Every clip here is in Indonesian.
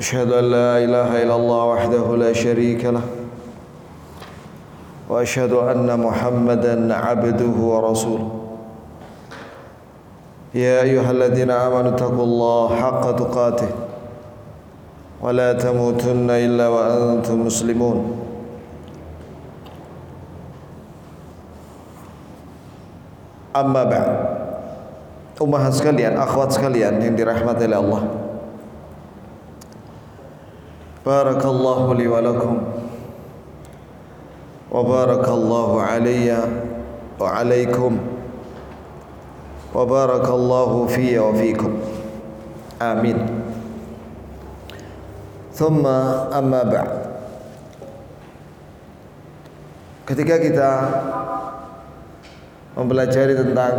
أشهد أن لا إله إلا الله وحده لا شريك له وأشهد أن محمدا عبده ورسوله. يا أيها الذين آمنوا اتقوا الله حق تقاته ولا تموتن إلا وأنتم مسلمون. Amma ba'd Umahat sekalian, akhwat sekalian yang dirahmati oleh Allah. Barakallahu li wa lakum Wa barakallahu alayya wa alaykum Wa barakallahu fiyya wa fikum Amin Thumma amma ba'd Ketika kita mempelajari tentang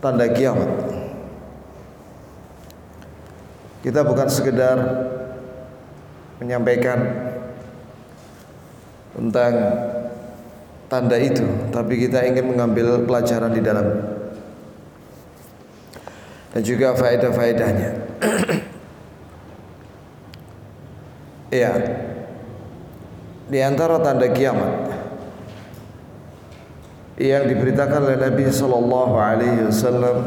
tanda kiamat. Kita bukan sekedar menyampaikan tentang tanda itu, tapi kita ingin mengambil pelajaran di dalam dan juga faedah-faedahnya. Iya. Di antara tanda kiamat yang diberitakan oleh Nabi sallallahu alaihi wasallam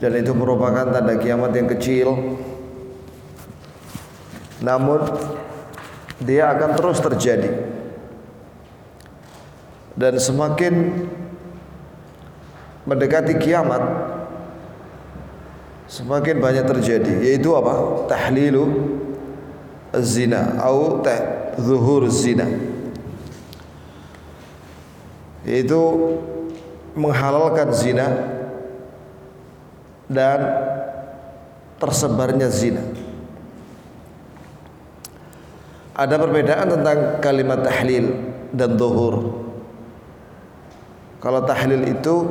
dan itu merupakan tanda kiamat yang kecil namun dia akan terus terjadi. Dan semakin mendekati kiamat semakin banyak terjadi. Yaitu apa? Tahlilu zina atau zuhur zina. Yaitu menghalalkan zina dan tersebarnya zina. Ada perbedaan tentang kalimat tahlil dan zuhur. Kalau tahlil itu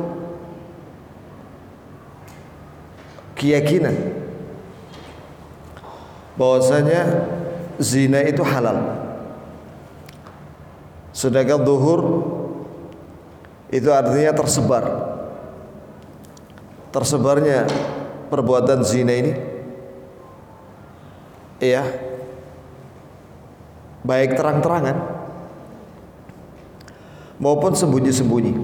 keyakinan bahwasanya zina itu halal. Sedangkan zuhur itu artinya tersebar tersebarnya perbuatan zina ini iya baik terang-terangan maupun sembunyi-sembunyi.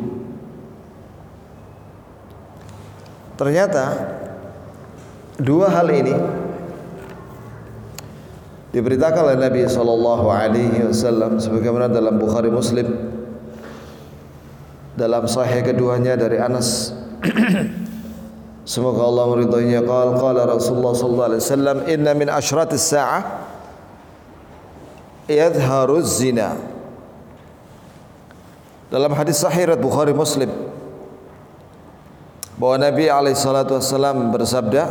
Ternyata dua hal ini diberitakan oleh Nabi sallallahu alaihi wasallam sebagaimana dalam Bukhari Muslim dalam sahih keduanya dari Anas. Semoga Allah meridainya qala qala Rasulullah sallallahu alaihi wasallam inna min ashratis sa'ah yadhharu zina Dalam hadis sahih riwayat Bukhari Muslim bahwa Nabi alaihi salatu wasallam bersabda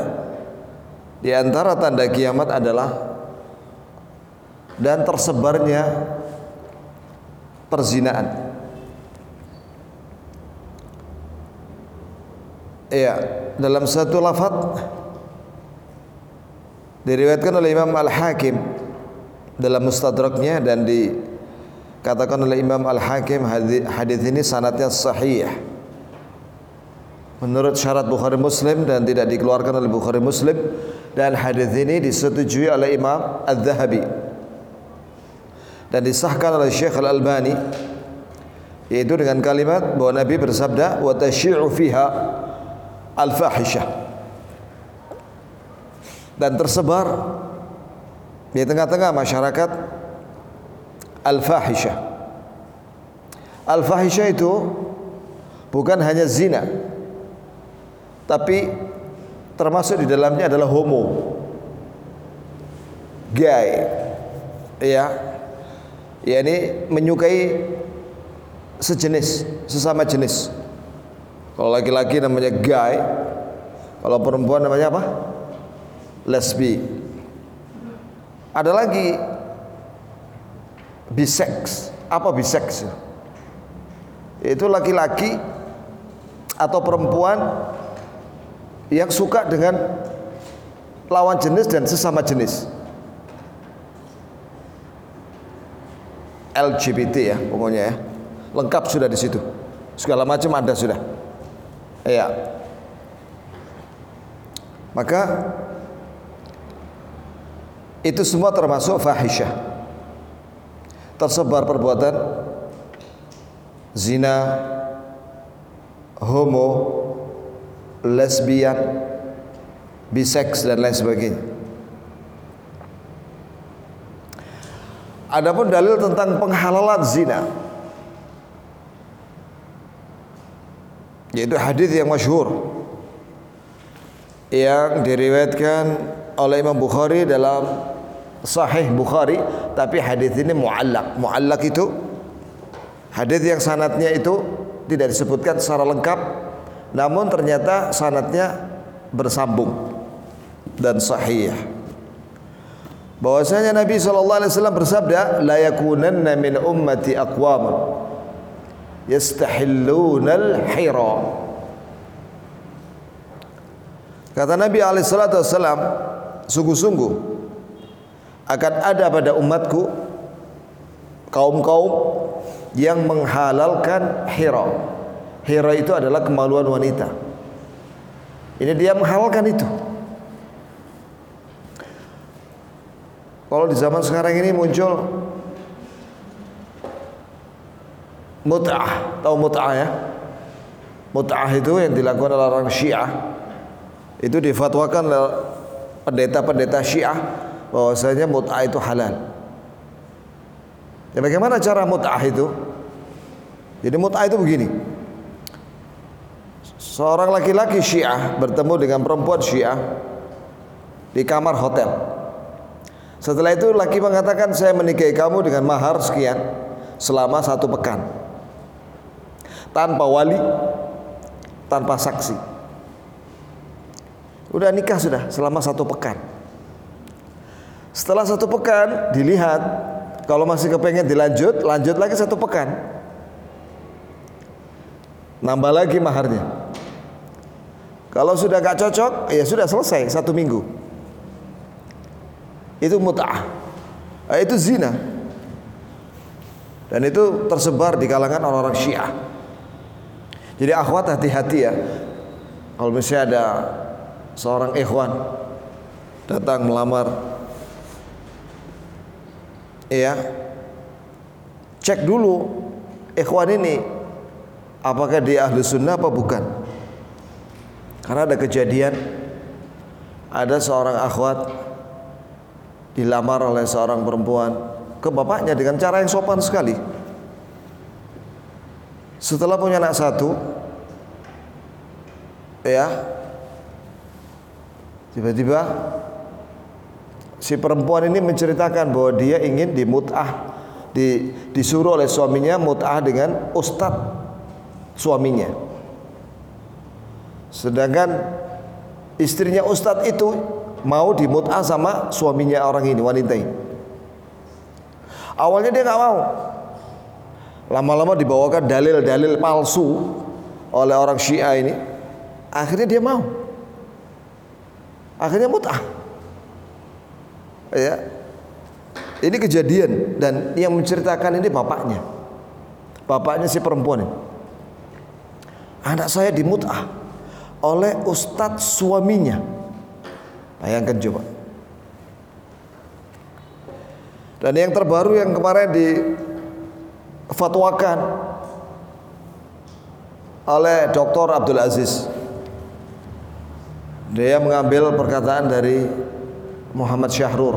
di antara tanda kiamat adalah dan tersebarnya perzinaan. Iya, dalam satu lafaz diriwayatkan oleh Imam Al-Hakim dalam Mustadraknya dan dikatakan oleh Imam Al-Hakim hadis ini sanatnya sahih. Menurut syarat Bukhari Muslim dan tidak dikeluarkan oleh Bukhari Muslim dan hadis ini disetujui oleh Imam Al-Zahabi dan disahkan oleh Syekh Al-Albani yaitu dengan kalimat bahwa Nabi bersabda wa tasyi'u fiha al-fahisyah dan tersebar di tengah-tengah masyarakat al-fahisyah. Al-fahisyah itu bukan hanya zina tapi termasuk di dalamnya adalah homo. Gay. Ya. Yakni menyukai sejenis sesama jenis. Kalau laki-laki namanya guy, kalau perempuan namanya apa? Lesbi. Ada lagi bisex. Apa bisex? Itu laki-laki atau perempuan yang suka dengan lawan jenis dan sesama jenis. LGBT ya pokoknya ya. Lengkap sudah di situ. Segala macam ada sudah. Iya. Maka itu semua termasuk fahisyah. Tersebar perbuatan zina, homo, lesbian, biseks dan lain sebagainya. Adapun dalil tentang penghalalan zina yaitu hadis yang masyhur yang diriwayatkan oleh Imam Bukhari dalam Sahih Bukhari tapi hadis ini muallak. Muallak itu hadis yang sanatnya itu tidak disebutkan secara lengkap namun ternyata sanatnya bersambung dan sahih bahwasanya Nabi sallallahu alaihi wasallam bersabda la yakunanna min ummati aqwam yastahilluna al-hira kata Nabi alaihi salatu wasallam sungguh-sungguh akan ada pada umatku kaum-kaum yang menghalalkan hira. Hira itu adalah kemaluan wanita. Ini dia menghalalkan itu. Kalau di zaman sekarang ini muncul mut'ah, tahu mut'ah ya? Mut'ah itu yang dilakukan oleh orang Syiah. Itu difatwakan oleh pendeta-pendeta Syiah bahwasanya mut'ah itu halal. Ya bagaimana cara mut'ah itu? Jadi mut'ah itu begini. Seorang laki-laki Syiah bertemu dengan perempuan Syiah di kamar hotel. Setelah itu laki mengatakan saya menikahi kamu dengan mahar sekian selama satu pekan. Tanpa wali, tanpa saksi. Udah nikah sudah selama satu pekan. Setelah satu pekan dilihat. Kalau masih kepengen dilanjut, lanjut lagi satu pekan. Nambah lagi maharnya. Kalau sudah gak cocok, ya sudah selesai satu minggu. Itu mut'ah. Eh, itu zina. Dan itu tersebar di kalangan orang-orang syiah. Jadi akhwat hati-hati ya. Kalau misalnya ada seorang ikhwan datang melamar ya cek dulu ikhwan ini apakah dia ahli sunnah apa bukan karena ada kejadian ada seorang akhwat dilamar oleh seorang perempuan ke bapaknya dengan cara yang sopan sekali. Setelah punya anak satu, ya, tiba-tiba si perempuan ini menceritakan bahwa dia ingin dimutah, di, disuruh oleh suaminya mutah dengan ustadz suaminya. Sedangkan istrinya ustadz itu mau dimut'ah sama suaminya orang ini wanita ini. Awalnya dia nggak mau. Lama-lama dibawakan dalil-dalil palsu oleh orang Syiah ini. Akhirnya dia mau. Akhirnya mut'ah. Ya. Ini kejadian dan yang menceritakan ini bapaknya. Bapaknya si perempuan ini. Anak saya dimut'ah oleh ustadz suaminya. Bayangkan coba. Dan yang terbaru yang kemarin difatwakan oleh Dr. Abdul Aziz. Dia mengambil perkataan dari Muhammad Syahrur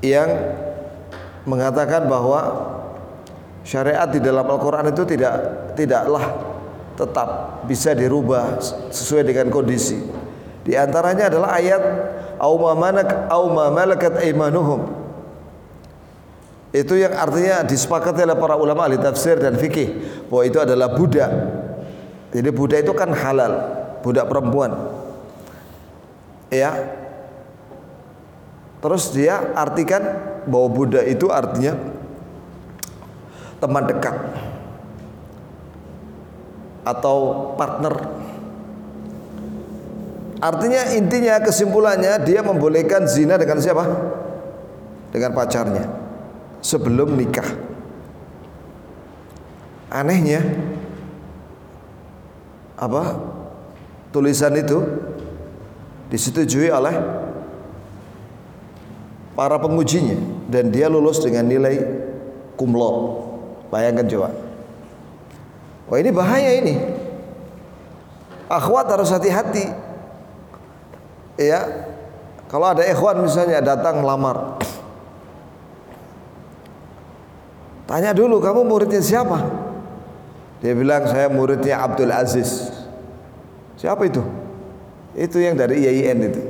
yang mengatakan bahwa syariat di dalam Al-Qur'an itu tidak tidaklah tetap bisa dirubah sesuai dengan kondisi. Di antaranya adalah ayat auma manak auma malakat aimanuhum. Itu yang artinya disepakati oleh para ulama ahli tafsir dan fikih bahwa itu adalah budak. Jadi budak itu kan halal, budak perempuan. Ya. Terus dia artikan bahwa Buddha itu artinya teman dekat atau partner. Artinya intinya kesimpulannya dia membolehkan zina dengan siapa? Dengan pacarnya sebelum nikah. Anehnya apa? Tulisan itu disetujui oleh para pengujinya dan dia lulus dengan nilai kumlo. Bayangkan coba. Wah ini bahaya ini. Akhwat harus hati-hati. Ya, kalau ada ikhwan misalnya datang lamar. Tanya dulu kamu muridnya siapa? Dia bilang saya muridnya Abdul Aziz. Siapa itu? Itu yang dari IAIN itu.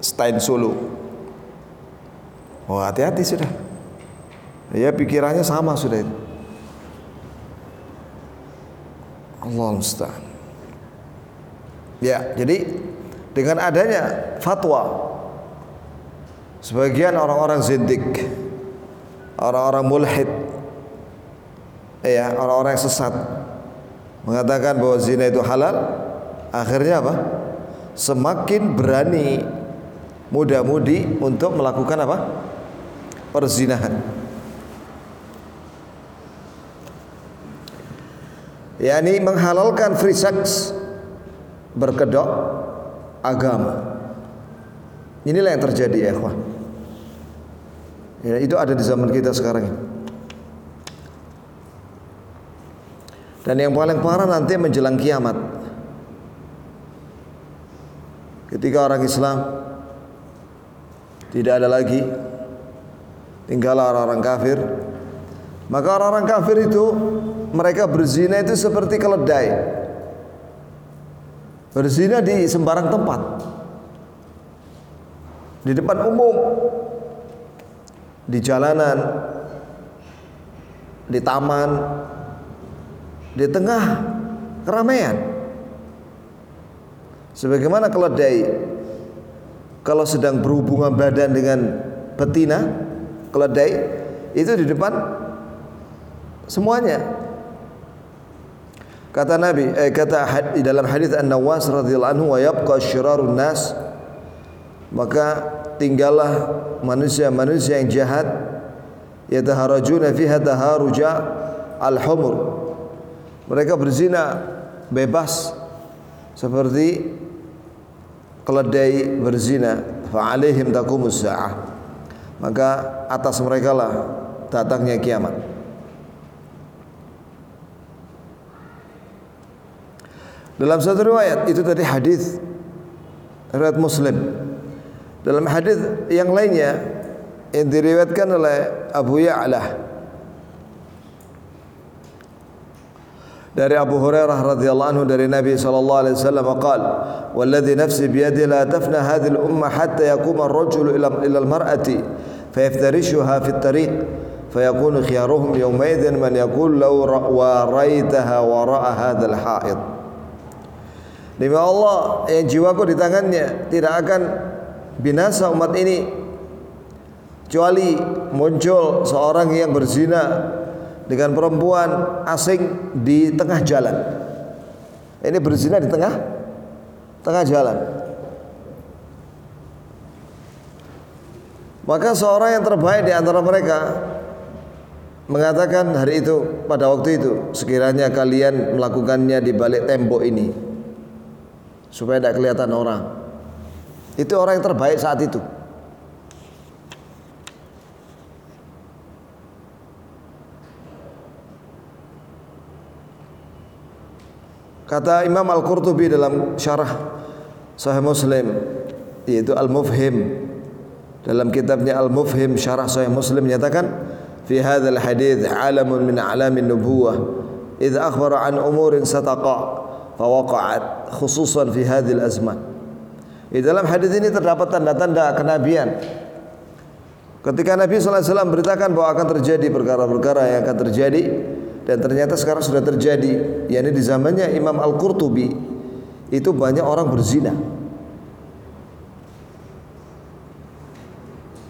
Stein Solo. Oh hati-hati sudah. Ya pikirannya sama sudah itu. Allah. Ya, jadi dengan adanya fatwa sebagian orang-orang zindik, orang-orang mulhid, ya, orang-orang sesat mengatakan bahwa zina itu halal, akhirnya apa? Semakin berani muda-mudi untuk melakukan apa? Perzinahan. yakni menghalalkan free sex berkedok agama. Inilah yang terjadi ya. Ya, itu ada di zaman kita sekarang ini. Dan yang paling parah nanti menjelang kiamat. Ketika orang Islam tidak ada lagi tinggal orang-orang kafir, maka orang-orang kafir itu mereka berzina itu seperti keledai. Berzina di sembarang tempat. Di depan umum. Di jalanan. Di taman. Di tengah keramaian. Sebagaimana keledai kalau sedang berhubungan badan dengan betina, keledai itu di depan semuanya. Kata Nabi, eh, kata di dalam hadis An-Nawas radhiyallahu anhu wa yabqa nas. Maka tinggallah manusia-manusia yang jahat yataharajuna fiha taharuja al-humur. Mereka berzina bebas seperti keledai berzina fa alaihim taqumus saah. Maka atas mereka lah datangnya kiamat. Dalam satu riwayat itu tadi hadis riwayat Muslim. Dalam hadis yang lainnya yang diriwayatkan oleh Abu Ya'la dari Abu Hurairah radhiyallahu anhu dari Nabi sallallahu alaihi wasallam qaal walladhi nafsi bi yadi la tafna hadhihi al-umma hatta yaquma ar-rajul ila ila al-mar'ati fa yaftarishuha fi at-tariq fa yakunu khiyaruhum yawma yawmaidhin man yaqul law waraitaha wara'a hadha al-ha'id Demi Allah yang jiwaku di tangannya tidak akan binasa umat ini kecuali muncul seorang yang berzina dengan perempuan asing di tengah jalan. Ini berzina di tengah tengah jalan. Maka seorang yang terbaik di antara mereka mengatakan hari itu pada waktu itu sekiranya kalian melakukannya di balik tembok ini supaya tidak kelihatan orang. Itu orang yang terbaik saat itu. Kata Imam Al-Qurtubi dalam syarah Sahih Muslim yaitu Al-Mufhim dalam kitabnya Al-Mufhim syarah Sahih Muslim menyatakan fi hadzal hadits alamun min a'lamin nubuwah idza akhbara an umurin sataqa fawaqa'at khususan fi hadhil azman. Di dalam hadis ini terdapat tanda-tanda kenabian. Ketika Nabi SAW beritakan bahwa akan terjadi perkara-perkara yang akan terjadi dan ternyata sekarang sudah terjadi, yakni di zamannya Imam Al-Qurtubi itu banyak orang berzina.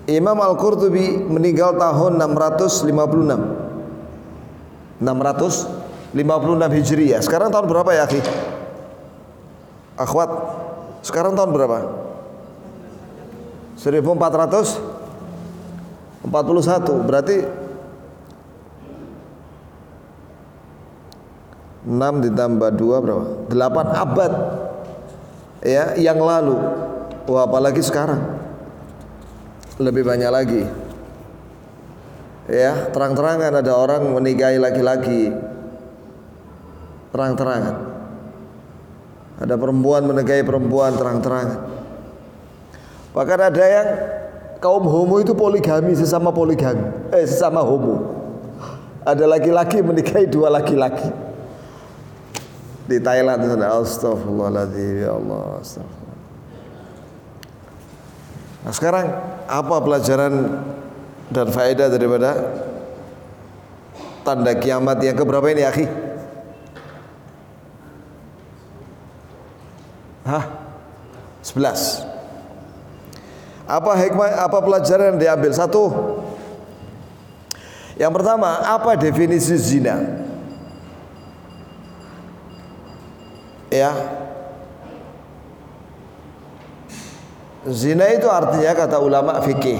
Imam Al-Qurtubi meninggal tahun 656 656 Hijriah Sekarang tahun berapa ya akhi? Akhwat Sekarang tahun berapa? 1441 Berarti 6 ditambah 2 berapa? 8 abad. Ya yang lalu. Wah, apalagi sekarang. Lebih banyak lagi. Ya terang-terangan ada orang menikahi laki-laki. Terang-terangan. Ada perempuan menikahi perempuan terang-terangan. Bahkan ada yang kaum homo itu poligami sesama poligami eh sesama homo. Ada laki-laki menikahi dua laki-laki di Thailand astagfirullahaladzim ya Allah astagfirullah Nah sekarang apa pelajaran dan faedah daripada tanda kiamat yang keberapa ini akhi? Hah? 11 Apa hikmah, apa pelajaran yang diambil? Satu Yang pertama, apa definisi zina? Ya, Zina itu artinya kata ulama fikih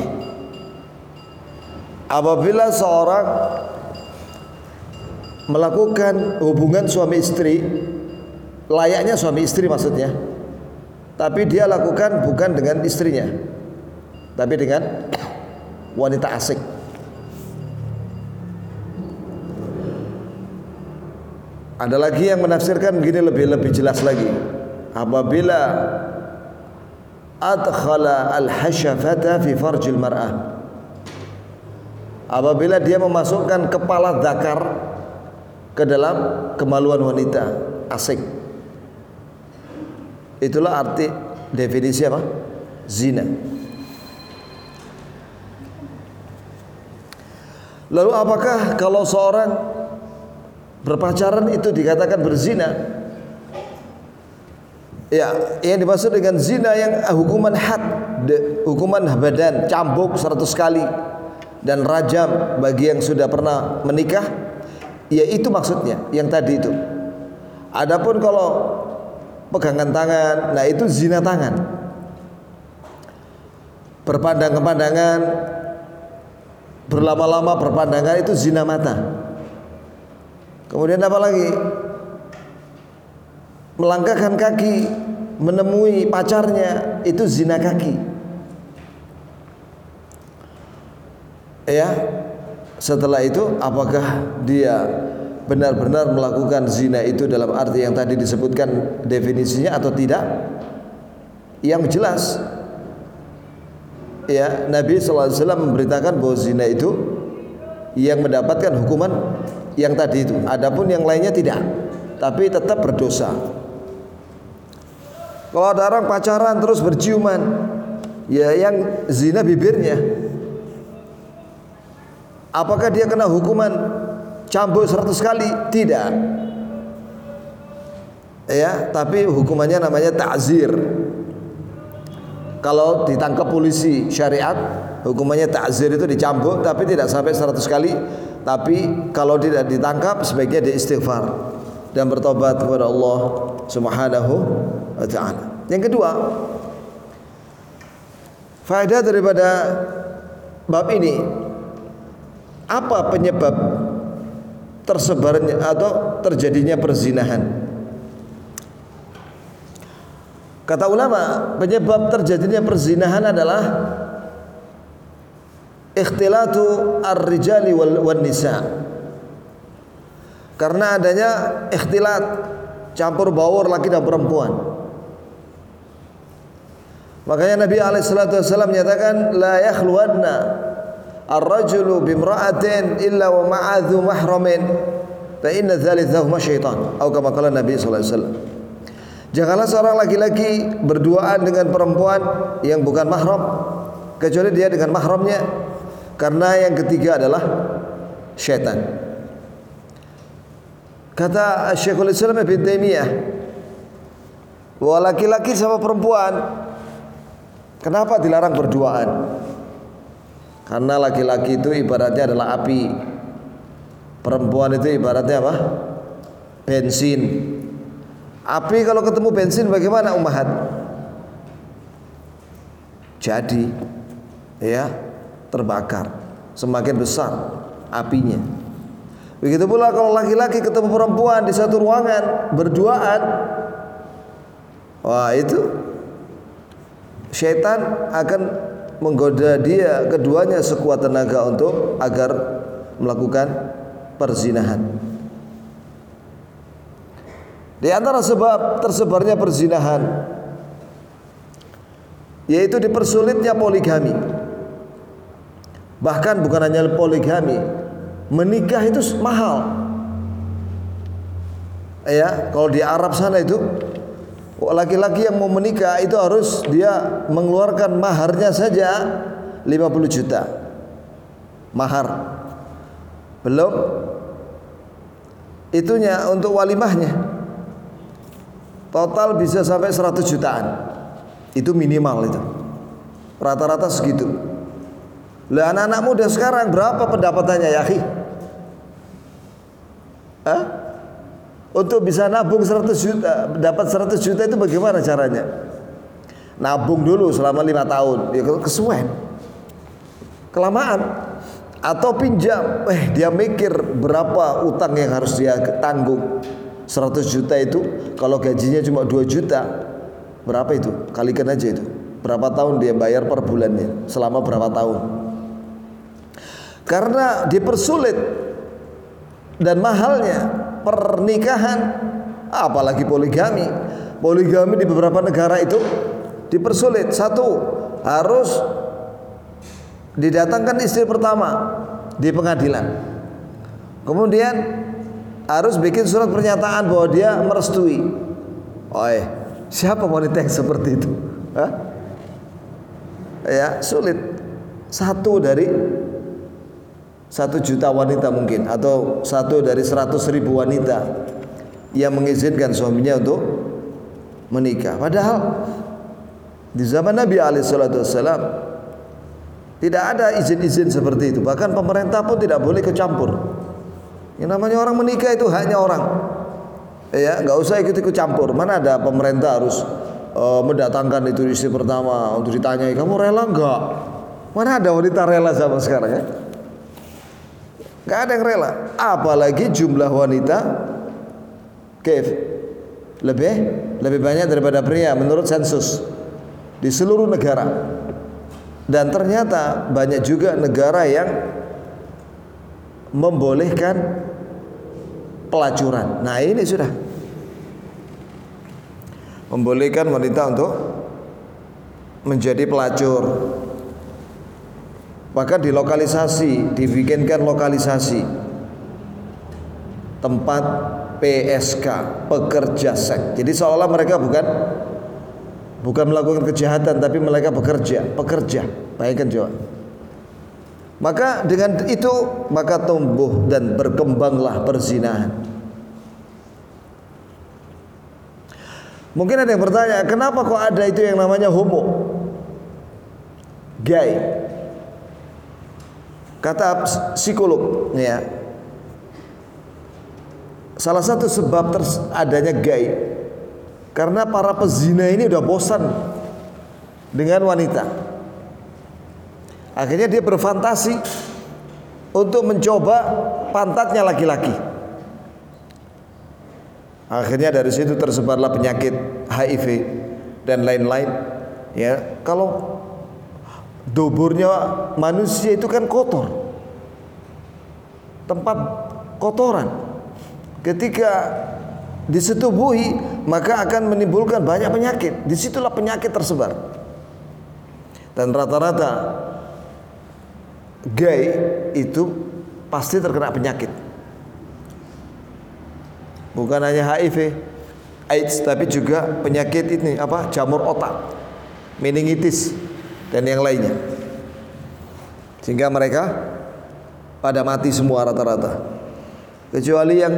Apabila seorang melakukan hubungan suami istri layaknya suami istri maksudnya tapi dia lakukan bukan dengan istrinya tapi dengan wanita asing ada lagi yang menafsirkan begini lebih lebih jelas lagi. Apabila adkhala al-hasyafata fi farjil mar'ah. Apabila dia memasukkan kepala zakar ke dalam kemaluan wanita asing. Itulah arti definisi apa? Zina. Lalu apakah kalau seorang berpacaran itu dikatakan berzina Ya, yang dimaksud dengan zina yang hukuman had, hukuman badan, cambuk 100 kali dan rajam bagi yang sudah pernah menikah, ya itu maksudnya yang tadi itu. Adapun kalau pegangan tangan, nah itu zina tangan. Berpandang-pandangan, berlama-lama berpandangan itu zina mata. Kemudian apa lagi? melangkahkan kaki menemui pacarnya itu zina kaki. Ya. Setelah itu apakah dia benar-benar melakukan zina itu dalam arti yang tadi disebutkan definisinya atau tidak? Yang jelas ya Nabi SAW memberitakan bahwa zina itu yang mendapatkan hukuman yang tadi itu. Adapun yang lainnya tidak, tapi tetap berdosa. Kalau ada orang pacaran terus berciuman, ya yang zina bibirnya. Apakah dia kena hukuman cambuk 100 kali? Tidak. Ya, tapi hukumannya namanya ta'zir. Kalau ditangkap polisi syariat, hukumannya ta'zir itu dicambuk tapi tidak sampai 100 kali. Tapi kalau tidak ditangkap sebaiknya dia istighfar dan bertobat kepada Allah Subhanahu wa taala. Yang kedua, faedah daripada bab ini apa penyebab tersebarnya atau terjadinya perzinahan? Kata ulama, penyebab terjadinya perzinahan adalah ikhtilatu ar-rijali wal, wal nisa. Karena adanya ikhtilat campur baur laki dan perempuan. Makanya Nabi alaihi menyatakan la yakhluwanna ar-rajulu bimra'atin illa wa ma'adhu mahramin fa inna dzalithahuma syaitan. Atau kama qala Nabi sallallahu alaihi wasallam. Janganlah seorang laki-laki berduaan dengan perempuan yang bukan mahram kecuali dia dengan mahramnya karena yang ketiga adalah syaitan. Kata Syekhul Islam Ibn Taimiyah, bahwa laki-laki sama perempuan kenapa dilarang berduaan? Karena laki-laki itu ibaratnya adalah api. Perempuan itu ibaratnya apa? Bensin. Api kalau ketemu bensin bagaimana umahat? Jadi ya terbakar. Semakin besar apinya. Begitu pula kalau laki-laki ketemu perempuan di satu ruangan berduaan, wah itu syaitan akan menggoda dia keduanya sekuat tenaga untuk agar melakukan perzinahan. Di antara sebab tersebarnya perzinahan yaitu dipersulitnya poligami. Bahkan bukan hanya poligami, menikah itu mahal. Ya, kalau di Arab sana itu laki-laki yang mau menikah itu harus dia mengeluarkan maharnya saja 50 juta. Mahar. Belum itunya untuk walimahnya. Total bisa sampai 100 jutaan. Itu minimal itu. Rata-rata segitu. Lah anak-anak muda sekarang berapa pendapatannya ya, Hah? Untuk bisa nabung 100 juta, dapat 100 juta itu bagaimana caranya? Nabung dulu selama lima tahun, ya kesuwen. Kelamaan atau pinjam, eh dia mikir berapa utang yang harus dia tanggung. 100 juta itu kalau gajinya cuma 2 juta, berapa itu? Kalikan aja itu. Berapa tahun dia bayar per bulannya? Selama berapa tahun? Karena dipersulit. Dan mahalnya pernikahan apalagi poligami. Poligami di beberapa negara itu dipersulit. Satu harus didatangkan istri pertama di pengadilan. Kemudian harus bikin surat pernyataan bahwa dia merestui. Oh siapa wanita yang seperti itu? Hah? ya sulit. Satu dari satu juta wanita mungkin atau satu dari seratus ribu wanita yang mengizinkan suaminya untuk menikah. Padahal di zaman Nabi Alaihissalam tidak ada izin-izin seperti itu. Bahkan pemerintah pun tidak boleh kecampur. Yang namanya orang menikah itu hanya orang. Ya, nggak usah ikut-ikut campur. Mana ada pemerintah harus uh, mendatangkan itu istri pertama untuk ditanyai kamu rela nggak? Mana ada wanita rela sama sekarang ya? Gak ada yang rela. Apalagi jumlah wanita Kev lebih lebih banyak daripada pria menurut sensus di seluruh negara. Dan ternyata banyak juga negara yang membolehkan pelacuran. Nah, ini sudah membolehkan wanita untuk menjadi pelacur maka dilokalisasi, dibikinkan lokalisasi tempat PSK, pekerja seks. Jadi seolah mereka bukan bukan melakukan kejahatan tapi mereka bekerja, pekerja. Bayangkan coba. Maka dengan itu maka tumbuh dan berkembanglah perzinahan. Mungkin ada yang bertanya, kenapa kok ada itu yang namanya homo? Gay. Kata psikolog, ya. Salah satu sebab adanya gay karena para pezina ini udah bosan dengan wanita. Akhirnya dia berfantasi untuk mencoba pantatnya laki-laki. Akhirnya dari situ tersebarlah penyakit HIV dan lain-lain. Ya, kalau Duburnya manusia itu kan kotor. Tempat kotoran. Ketika disetubuhi maka akan menimbulkan banyak penyakit. Di situlah penyakit tersebar. Dan rata-rata gay itu pasti terkena penyakit. Bukan hanya HIV, AIDS tapi juga penyakit ini apa? jamur otak, meningitis dan yang lainnya. Sehingga mereka pada mati semua rata-rata. Kecuali yang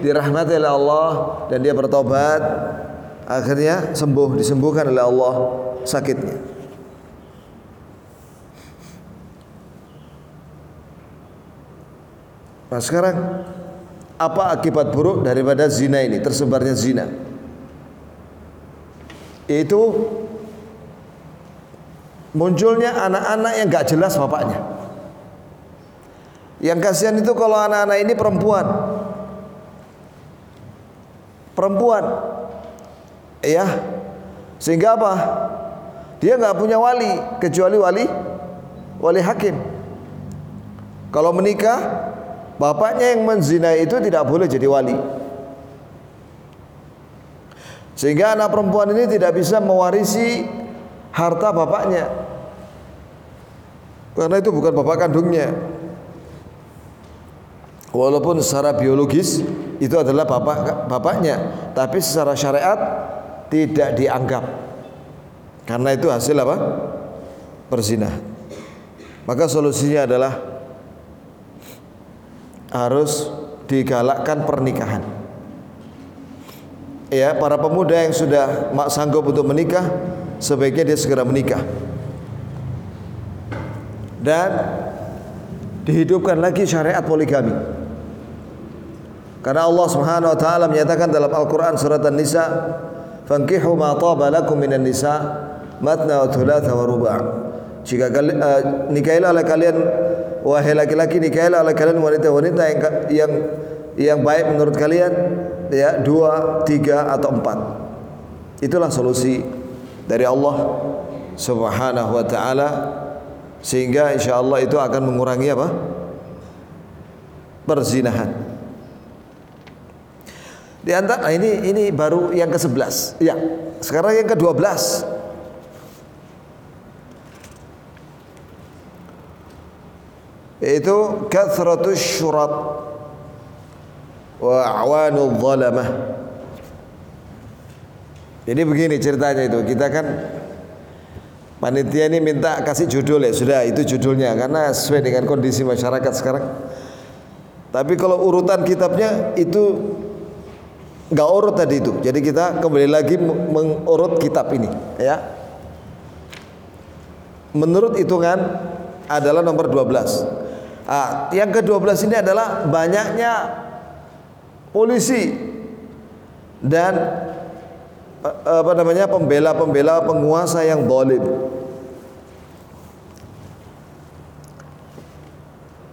dirahmati oleh Allah dan dia bertobat, akhirnya sembuh, disembuhkan oleh Allah sakitnya. Nah sekarang apa akibat buruk daripada zina ini tersebarnya zina? Itu munculnya anak-anak yang gak jelas bapaknya. Yang kasihan itu kalau anak-anak ini perempuan. Perempuan. Ya. Sehingga apa? Dia nggak punya wali kecuali wali wali hakim. Kalau menikah, bapaknya yang menzinai itu tidak boleh jadi wali. Sehingga anak perempuan ini tidak bisa mewarisi harta bapaknya. Karena itu bukan bapak kandungnya. Walaupun secara biologis itu adalah bapak bapaknya, tapi secara syariat tidak dianggap. Karena itu hasil apa? Perzinahan. Maka solusinya adalah harus digalakkan pernikahan. Ya, para pemuda yang sudah mak sanggup untuk menikah, sebaiknya dia segera menikah. Dan dihidupkan lagi syariat poligami. Karena Allah Subhanahu wa taala menyatakan dalam Al-Qur'an surat An-Nisa, "Fankihu ma taba lakum minan nisa matna wa thulatha wa ruba'." Jika kalian uh, nikahilah oleh kalian wahai laki-laki nikahilah oleh kalian wanita-wanita yang yang yang baik menurut kalian ya dua, tiga atau empat. Itulah solusi dari Allah Subhanahu wa taala sehingga insya Allah itu akan mengurangi apa? perzinahan. Di antara nah ini ini baru yang ke-11. Ya. Sekarang yang ke-12. Yaitu kathratus syurat wa awanul. Jadi begini ceritanya itu. Kita kan panitia ini minta kasih judul ya. Sudah itu judulnya karena sesuai dengan kondisi masyarakat sekarang. Tapi kalau urutan kitabnya itu nggak urut tadi itu. Jadi kita kembali lagi mengurut kitab ini, ya. Menurut hitungan adalah nomor 12. Ah, yang ke-12 ini adalah banyaknya polisi dan apa namanya pembela-pembela penguasa yang zalim.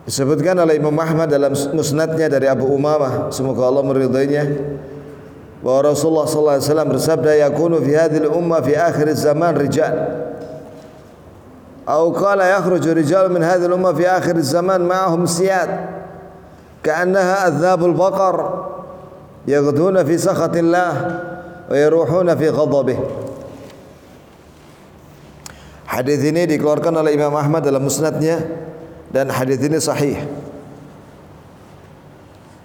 Disebutkan oleh Imam Ahmad dalam musnadnya dari Abu Umamah, semoga Allah meridainya bahwa Rasulullah sallallahu alaihi wasallam bersabda yakunu fi hadhihi ummah fi akhir zaman rijal. Atau qala yakhruju rijal min hadhihi ummah fi akhir zaman ma'ahum siyad. Ka'annaha adhabul baqar yaghduna fi sakhatillah wa yaruhuna fi ghadabih Hadis ini dikeluarkan oleh Imam Ahmad dalam musnadnya dan hadis ini sahih.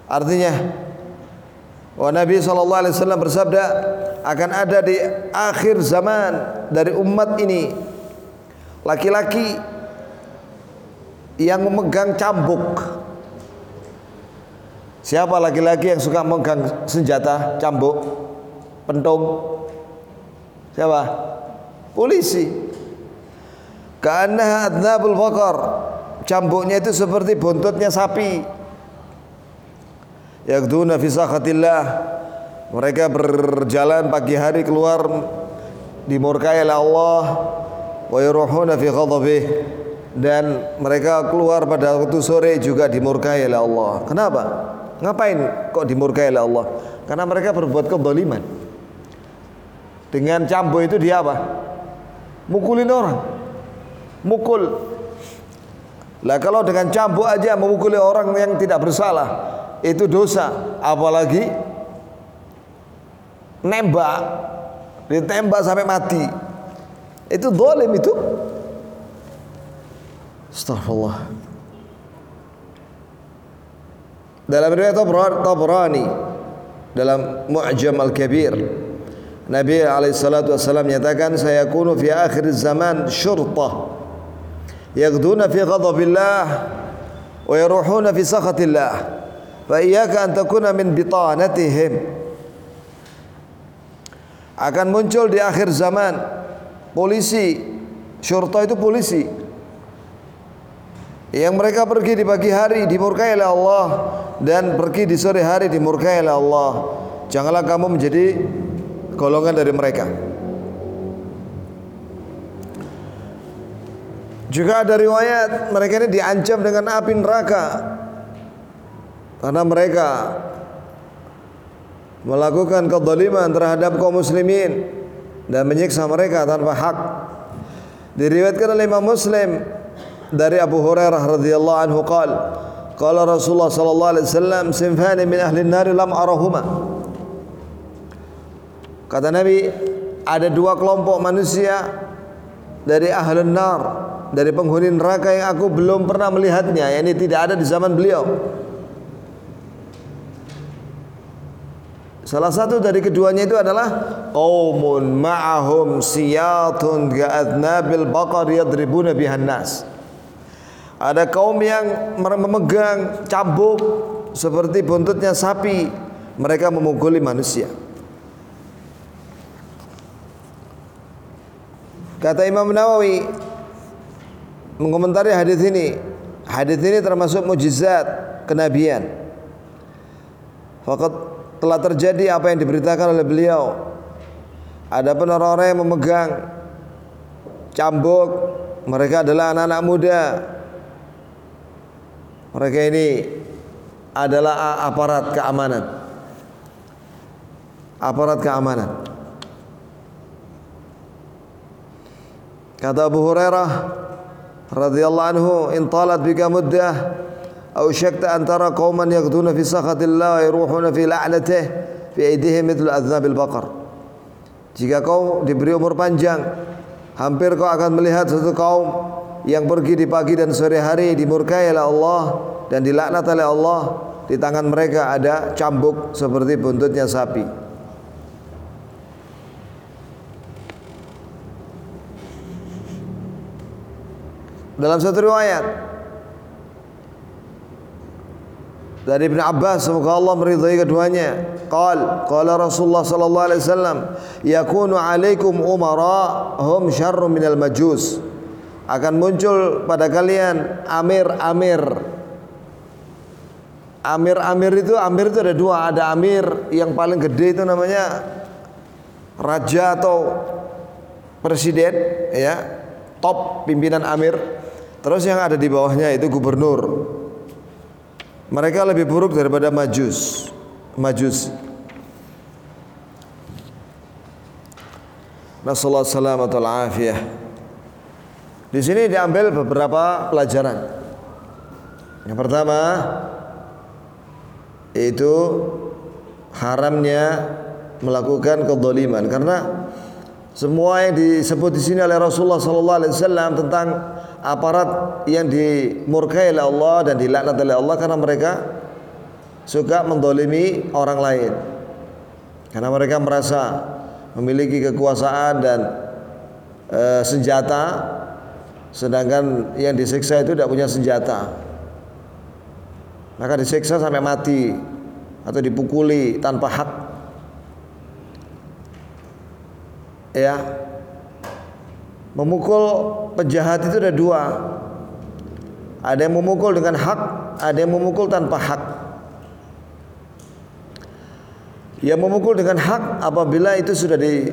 Artinya Wa Nabi sallallahu alaihi wasallam bersabda akan ada di akhir zaman dari umat ini laki-laki yang memegang cambuk. Siapa laki-laki yang suka memegang senjata cambuk? Pentung. Siapa? Polisi. Karena adnabul bakar. Cambuknya itu seperti buntutnya sapi yaqduna fi sakhatillah mereka berjalan pagi hari keluar dimurkai oleh Allah wa yuruhuna fi ghadabih dan mereka keluar pada waktu sore juga dimurkai oleh Allah. Kenapa? Ngapain kok dimurkai oleh Allah? Karena mereka berbuat kezaliman. Dengan cambuk itu dia apa? Mukulin orang. Mukul. Lah kalau dengan cambuk aja memukuli orang yang tidak bersalah, itu dosa apalagi nembak ditembak sampai mati itu dolim itu Astagfirullah dalam riwayat Tabrani dalam Mu'jam Al-Kabir Nabi alaihi salatu wasallam nyatakan saya kunu fi akhir zaman syurtah yaghduna fi ghadabillah wa yaruhuna fi sakhatillah. Fa iyyaka an takuna min bitanatihim. Akan muncul di akhir zaman polisi syurta itu polisi. Yang mereka pergi di pagi hari dimurkai oleh Allah dan pergi di sore hari dimurkai oleh Allah. Janganlah kamu menjadi golongan dari mereka. Juga ada riwayat mereka ini diancam dengan api neraka karena mereka melakukan kezaliman terhadap kaum muslimin dan menyiksa mereka tanpa hak. Diriwayatkan oleh Imam Muslim dari Abu Hurairah radhiyallahu anhu qal qala Rasulullah sallallahu alaihi wasallam sinfani min ahli an-nar lam arahuma Kata Nabi ada dua kelompok manusia dari ahli nar dari penghuni neraka yang aku belum pernah melihatnya ini tidak ada di zaman beliau Salah satu dari keduanya itu adalah qaumun ma'ahum siyatun ka'adnabil baqar yadribuna bihan nas. Ada kaum yang memegang cambuk seperti buntutnya sapi, mereka memukuli manusia. Kata Imam Nawawi mengomentari hadis ini, hadis ini termasuk mujizat kenabian. Fakat telah terjadi apa yang diberitakan oleh beliau. Ada orang-orang yang memegang cambuk, mereka adalah anak-anak muda. Mereka ini adalah aparat keamanan. Aparat keamanan. Kata Abu Hurairah radhiyallahu anhu, "In talat bika muddah aw syakta an tara qauman yaqduna fi sakhatillah wa yaruhuna fi la'natih fi aydihim mithlu adznabil baqar." Jika kau diberi umur panjang, hampir kau akan melihat satu kaum yang pergi di pagi dan sore hari dimurkai oleh Allah dan dilaknat oleh Allah. Di tangan mereka ada cambuk seperti buntutnya sapi. Dalam satu riwayat. Dari Ibn Abbas semoga Allah meridhai keduanya. Qal qala Rasulullah sallallahu alaihi wasallam yakunu alaikum umara hum syarru minal majus. Akan muncul pada kalian amir-amir. Amir-amir itu amir itu ada dua. Ada amir yang paling gede itu namanya raja atau presiden ya top pimpinan amir terus yang ada di bawahnya itu gubernur mereka lebih buruk daripada majus. Majus. Nasallahu salamatu afiyah. Di sini diambil beberapa pelajaran. Yang pertama itu haramnya melakukan kedoliman karena semua yang disebut di sini oleh Rasulullah sallallahu alaihi wasallam tentang aparat yang dimurkai oleh Allah dan dilaknat oleh Allah karena mereka suka mendolimi orang lain. Karena mereka merasa memiliki kekuasaan dan e, senjata sedangkan yang disiksa itu tidak punya senjata. Maka disiksa sampai mati atau dipukuli tanpa hak ya Memukul penjahat itu ada dua. Ada yang memukul dengan hak, ada yang memukul tanpa hak. Yang memukul dengan hak apabila itu sudah diproses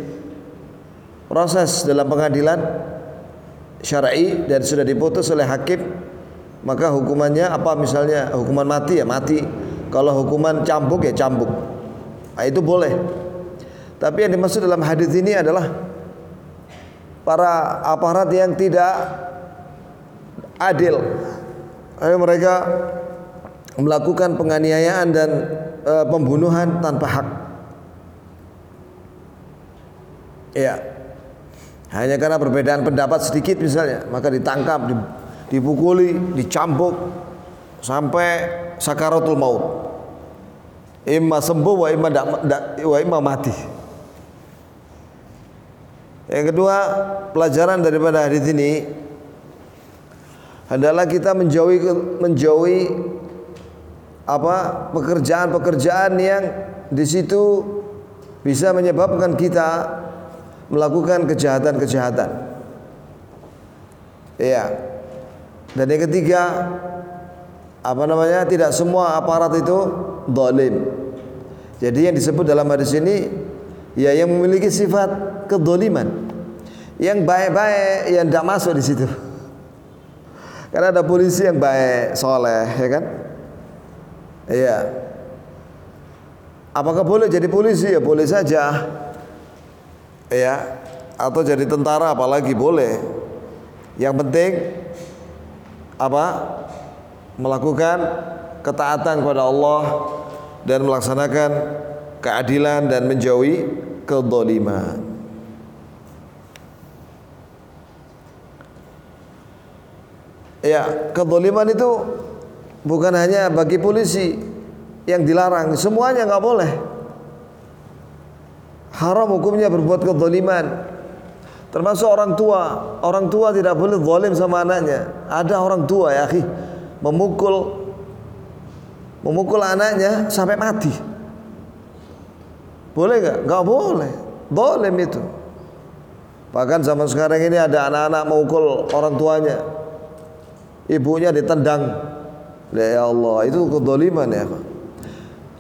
dalam pengadilan syar'i dan sudah diputus oleh hakim, maka hukumannya apa misalnya hukuman mati ya mati. Kalau hukuman cambuk ya cambuk. Nah, itu boleh. Tapi yang dimaksud dalam hadis ini adalah para aparat yang tidak adil. Ayo mereka melakukan penganiayaan dan e, pembunuhan tanpa hak. Ya. Hanya karena perbedaan pendapat sedikit misalnya, maka ditangkap, dipukuli, dicambuk sampai sakaratul maut. Imma sembuh wa imma mati. Yang kedua, pelajaran daripada hadis ini adalah kita menjauhi menjauhi apa pekerjaan-pekerjaan yang di situ bisa menyebabkan kita melakukan kejahatan-kejahatan. Iya. Dan yang ketiga, apa namanya? Tidak semua aparat itu dolim. Jadi yang disebut dalam hadis ini ya yang memiliki sifat kedoliman. Yang baik-baik yang tidak masuk di situ. Karena ada polisi yang baik, soleh, ya kan? Iya. Apakah boleh jadi polisi? Ya boleh saja. Ya. Atau jadi tentara apalagi boleh. Yang penting apa? Melakukan ketaatan kepada Allah dan melaksanakan keadilan dan menjauhi kedoliman. Ya, kedoliman itu bukan hanya bagi polisi yang dilarang, semuanya nggak boleh. Haram hukumnya berbuat kedoliman. Termasuk orang tua. Orang tua tidak boleh zalim sama anaknya. Ada orang tua ya, memukul memukul anaknya sampai mati. Boleh nggak? Nggak boleh. Zalim itu. Bahkan zaman sekarang ini ada anak-anak memukul orang tuanya. Ibunya ditendang. Ya Allah, itu kedoliman ya.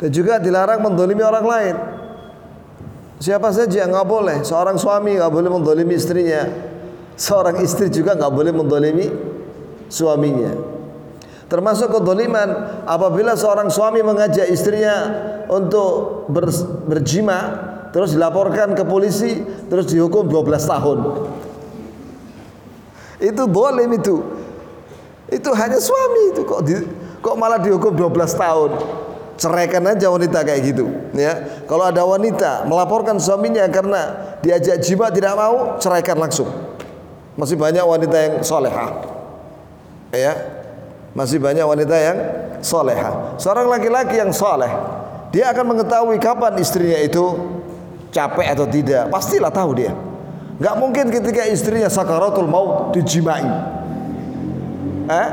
Dan juga dilarang mendolimi orang lain. Siapa saja nggak boleh. Seorang suami nggak boleh mendolimi istrinya. Seorang istri juga nggak boleh mendolimi suaminya. Termasuk kedoliman apabila seorang suami mengajak istrinya untuk ber, berjima terus dilaporkan ke polisi terus dihukum 12 tahun. Itu boleh itu. Itu hanya suami itu kok di, kok malah dihukum 12 tahun ceraikan aja wanita kayak gitu ya kalau ada wanita melaporkan suaminya karena diajak jima tidak mau ceraikan langsung masih banyak wanita yang soleha ya masih banyak wanita yang soleha. Seorang laki-laki yang soleh dia akan mengetahui kapan istrinya itu capek atau tidak. Pastilah tahu dia. Nggak mungkin ketika istrinya sakaratul maut dijimai eh?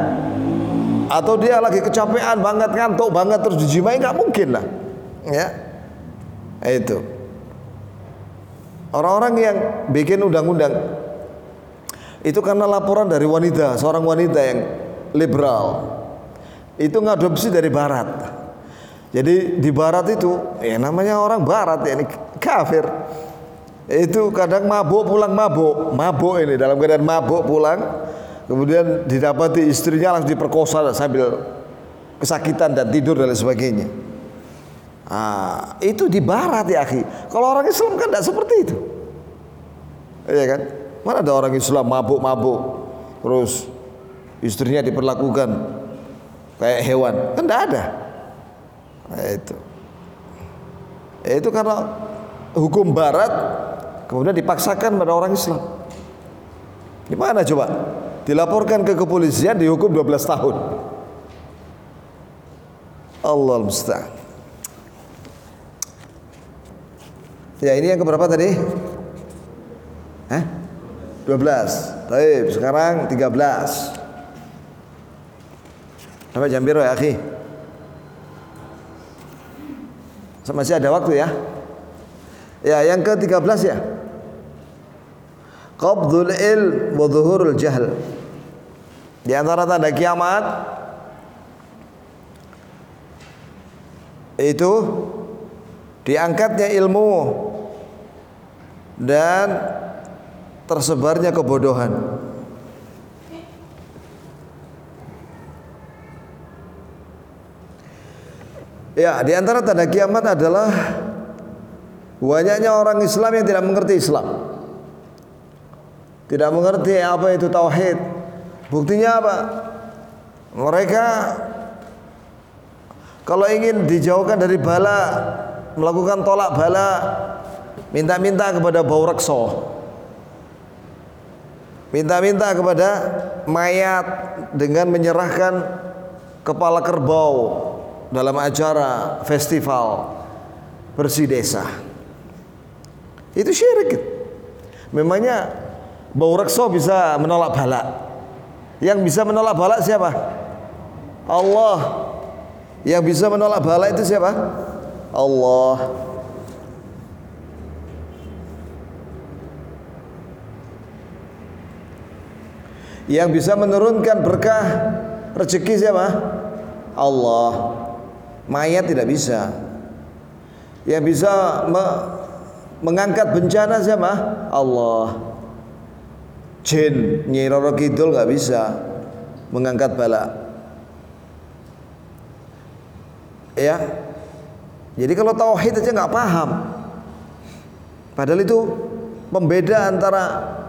Atau dia lagi kecapean banget ngantuk banget terus dijimai nggak mungkin lah. Ya? Itu. Orang-orang yang bikin undang-undang itu karena laporan dari wanita seorang wanita yang liberal itu ngadopsi dari barat jadi di barat itu ya namanya orang barat ya ini kafir itu kadang mabuk pulang mabuk mabuk ini dalam keadaan mabuk pulang Kemudian didapati istrinya langsung diperkosa sambil kesakitan dan tidur dan sebagainya. Ah, itu di barat ya akhi. Kalau orang Islam kan tidak seperti itu. Iya kan? Mana ada orang Islam mabuk-mabuk terus istrinya diperlakukan kayak hewan? Kan tidak ada. Nah, itu. Itu karena hukum barat kemudian dipaksakan pada orang Islam. Gimana coba? dilaporkan ke kepolisian dihukum 12 tahun Allah musta'an Ya ini yang keberapa tadi? Hah? 12 Baik, sekarang 13 Sampai jam biru ya akhi? Masih ada waktu ya? Ya yang ke-13 ya? Qabdul ilm wa zuhurul jahl. Di antara tanda kiamat itu diangkatnya ilmu dan tersebarnya kebodohan. Ya, di antara tanda kiamat adalah banyaknya orang Islam yang tidak mengerti Islam. Tidak mengerti apa itu tauhid, Buktinya apa? Mereka kalau ingin dijauhkan dari bala, melakukan tolak bala, minta-minta kepada bau rekso. Minta-minta kepada mayat dengan menyerahkan kepala kerbau dalam acara festival bersih desa. Itu syirik. Memangnya bau rekso bisa menolak bala. Yang bisa menolak bala siapa? Allah. Yang bisa menolak bala itu siapa? Allah. Yang bisa menurunkan berkah rezeki siapa? Allah. Mayat tidak bisa. Yang bisa me mengangkat bencana siapa? Allah. Jin, Nyi Roro Kidul nggak bisa mengangkat bala. Ya. Jadi kalau tauhid aja nggak paham. Padahal itu pembeda antara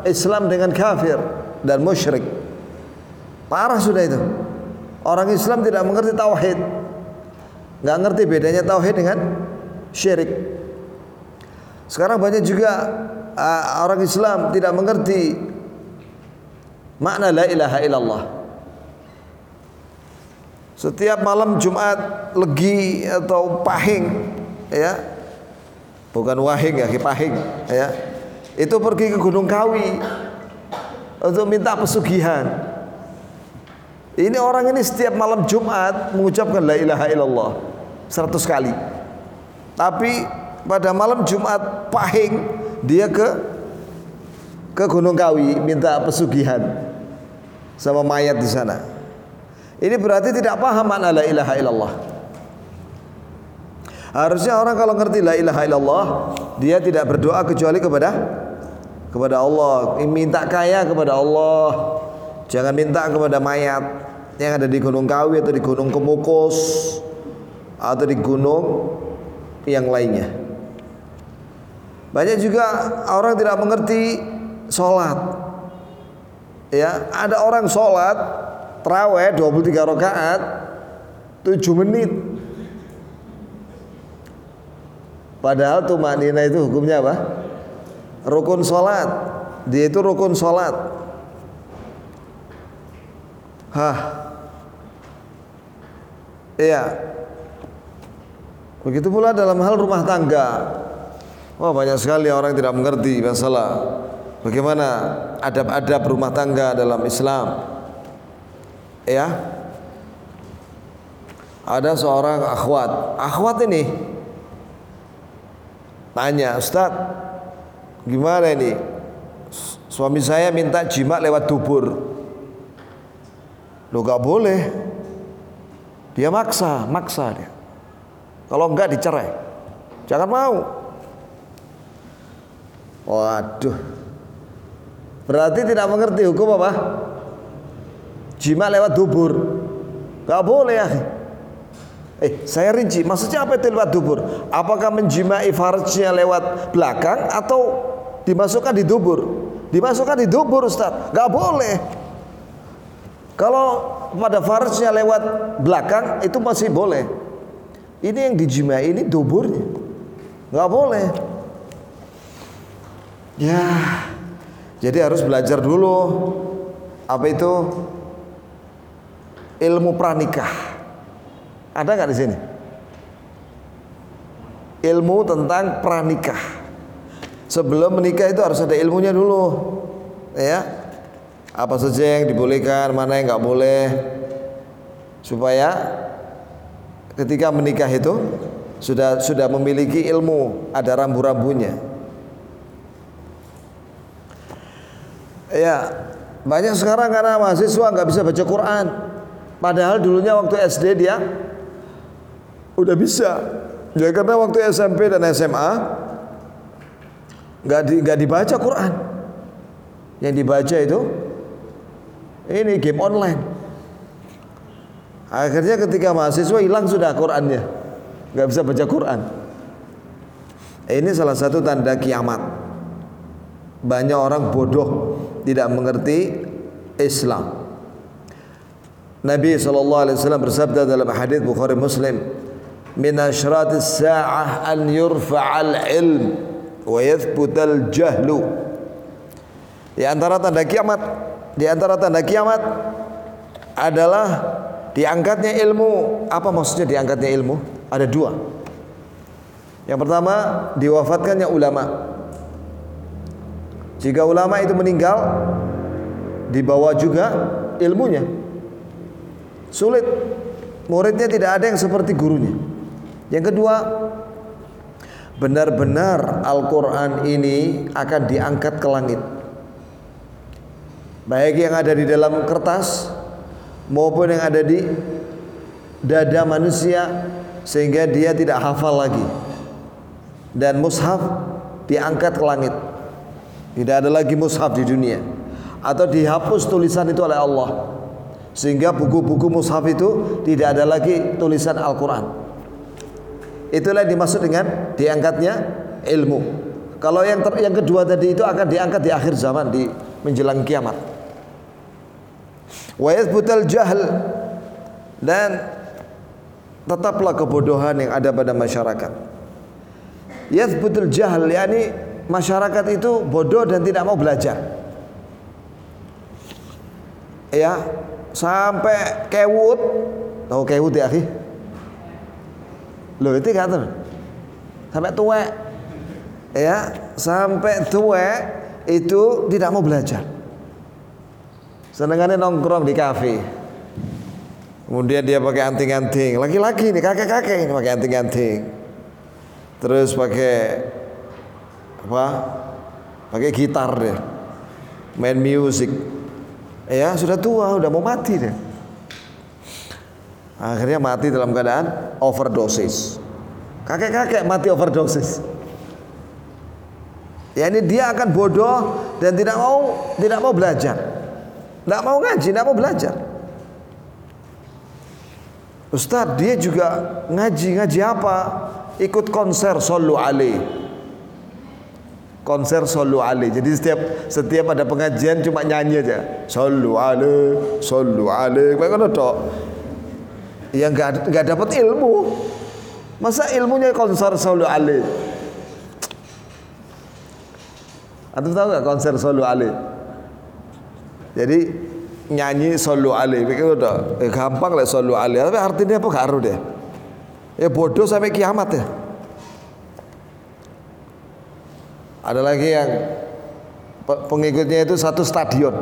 Islam dengan kafir dan musyrik. Parah sudah itu. Orang Islam tidak mengerti tauhid. Nggak ngerti bedanya tauhid dengan syirik. Sekarang banyak juga uh, orang Islam tidak mengerti makna la ilaha illallah. Setiap malam Jumat legi atau pahing ya. Bukan wahing ya, pahing ya. Itu pergi ke Gunung Kawi untuk minta pesugihan. Ini orang ini setiap malam Jumat mengucapkan la ilaha illallah 100 kali. Tapi pada malam Jumat pahing dia ke ke Gunung Kawi minta pesugihan sama mayat di sana. Ini berarti tidak paham makna la ilaha illallah. Harusnya orang kalau ngerti la ilaha illallah, dia tidak berdoa kecuali kepada kepada Allah, minta kaya kepada Allah. Jangan minta kepada mayat yang ada di Gunung Kawi atau di Gunung Kemukus atau di gunung yang lainnya. Banyak juga orang tidak mengerti sholat. Ya, ada orang sholat terawih 23 rakaat 7 menit. Padahal tuh maknina itu hukumnya apa? Rukun sholat. Dia itu rukun sholat. Hah. Iya. Begitu pula dalam hal rumah tangga. Wah banyak sekali orang tidak mengerti masalah bagaimana adab-adab rumah tangga dalam Islam. Ya. Ada seorang akhwat. Akhwat ini tanya, "Ustaz, gimana ini? Suami saya minta jima lewat dubur." Lo gak boleh. Dia maksa, maksa dia. Kalau enggak dicerai. Jangan mau. Waduh. Berarti tidak mengerti hukum apa? Jima lewat dubur. Gak boleh ya. Eh, saya rinci. Maksudnya apa itu lewat dubur? Apakah menjimai farjnya lewat belakang atau dimasukkan di dubur? Dimasukkan di dubur, Ustaz. Gak boleh. Kalau pada farjnya lewat belakang itu masih boleh. Ini yang dijimai ini duburnya. Nggak boleh. Ya. Jadi harus belajar dulu apa itu ilmu pranikah. Ada nggak di sini? Ilmu tentang pranikah. Sebelum menikah itu harus ada ilmunya dulu, ya. Apa saja yang dibolehkan, mana yang nggak boleh, supaya ketika menikah itu sudah sudah memiliki ilmu, ada rambu-rambunya. Ya, banyak sekarang karena mahasiswa nggak bisa baca Quran. Padahal dulunya waktu SD dia udah bisa. Ya karena waktu SMP dan SMA nggak di, nggak dibaca Quran. Yang dibaca itu ini game online. Akhirnya ketika mahasiswa hilang sudah Qurannya, nggak bisa baca Quran. Ini salah satu tanda kiamat. Banyak orang bodoh tidak mengerti Islam. Nabi SAW bersabda dalam hadis Bukhari Muslim, "Min asyratis sa'ah an yurfa'al ilm wa yathbutal jahlu." Di antara tanda kiamat, di antara tanda kiamat adalah Diangkatnya ilmu, apa maksudnya diangkatnya ilmu? Ada dua. Yang pertama, diwafatkannya ulama. Jika ulama itu meninggal, dibawa juga ilmunya. Sulit. Muridnya tidak ada yang seperti gurunya. Yang kedua, benar-benar Al-Quran ini akan diangkat ke langit. Baik yang ada di dalam kertas maupun yang ada di dada manusia sehingga dia tidak hafal lagi. Dan mushaf diangkat ke langit. Tidak ada lagi mushaf di dunia. Atau dihapus tulisan itu oleh Allah. Sehingga buku-buku mushaf itu tidak ada lagi tulisan Al-Quran. Itulah yang dimaksud dengan diangkatnya ilmu. Kalau yang yang kedua tadi itu akan diangkat di akhir zaman di menjelang kiamat wa yathbutal jahl dan tetaplah kebodohan yang ada pada masyarakat. Yathbutul jahl yakni masyarakat itu bodoh dan tidak mau belajar. Ya sampai kewut. Tahu kewut ya akhi? Lo itu kata sampai tua ya sampai tua itu tidak mau belajar senengannya nongkrong di kafe kemudian dia pakai anting-anting laki-laki nih kakek-kakek ini pakai anting-anting terus pakai apa pakai gitar deh main music ya sudah tua, sudah mau mati deh. Akhirnya mati dalam keadaan overdosis. Kakek-kakek mati overdosis. Ya ini dia akan bodoh dan tidak mau tidak mau belajar. Tidak mau ngaji, tidak mau belajar. Ustadz dia juga ngaji, ngaji apa? Ikut konser solu alaih konser solu ali. Jadi setiap setiap ada pengajian cuma nyanyi aja. Solu ali, solu ali. Bagaimana toh? Yang nggak nggak dapat ilmu. Masa ilmunya konser solu ali? Anda tahu nggak konser solu ali? Jadi nyanyi solu ali. Begitu toh? Eh, gampang lah solu ali. Tapi artinya apa gak deh? Ya bodoh sampai kiamat ya. Ada lagi yang pengikutnya itu satu stadion.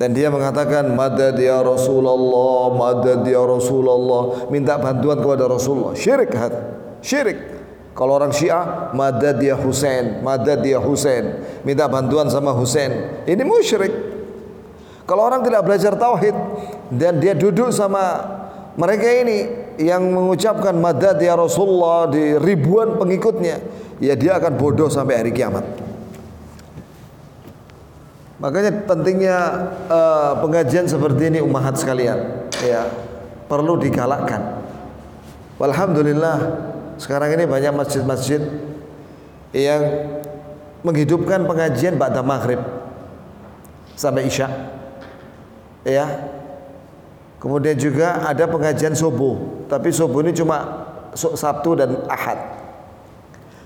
Dan dia mengatakan madad ya Rasulullah, madad ya Rasulullah, minta bantuan kepada Rasulullah. Syirik hat. Syirik. Kalau orang Syiah, madad ya Husain, madad ya Husain, minta bantuan sama Husain. Ini musyrik. Kalau orang tidak belajar tauhid dan dia duduk sama mereka ini yang mengucapkan madad ya Rasulullah di ribuan pengikutnya, ya dia akan bodoh sampai hari kiamat. Makanya pentingnya uh, pengajian seperti ini umat sekalian, ya perlu digalakkan. Alhamdulillah sekarang ini banyak masjid-masjid yang menghidupkan pengajian pada maghrib sampai isya, ya. Kemudian juga ada pengajian subuh, tapi subuh ini cuma Sabtu dan Ahad.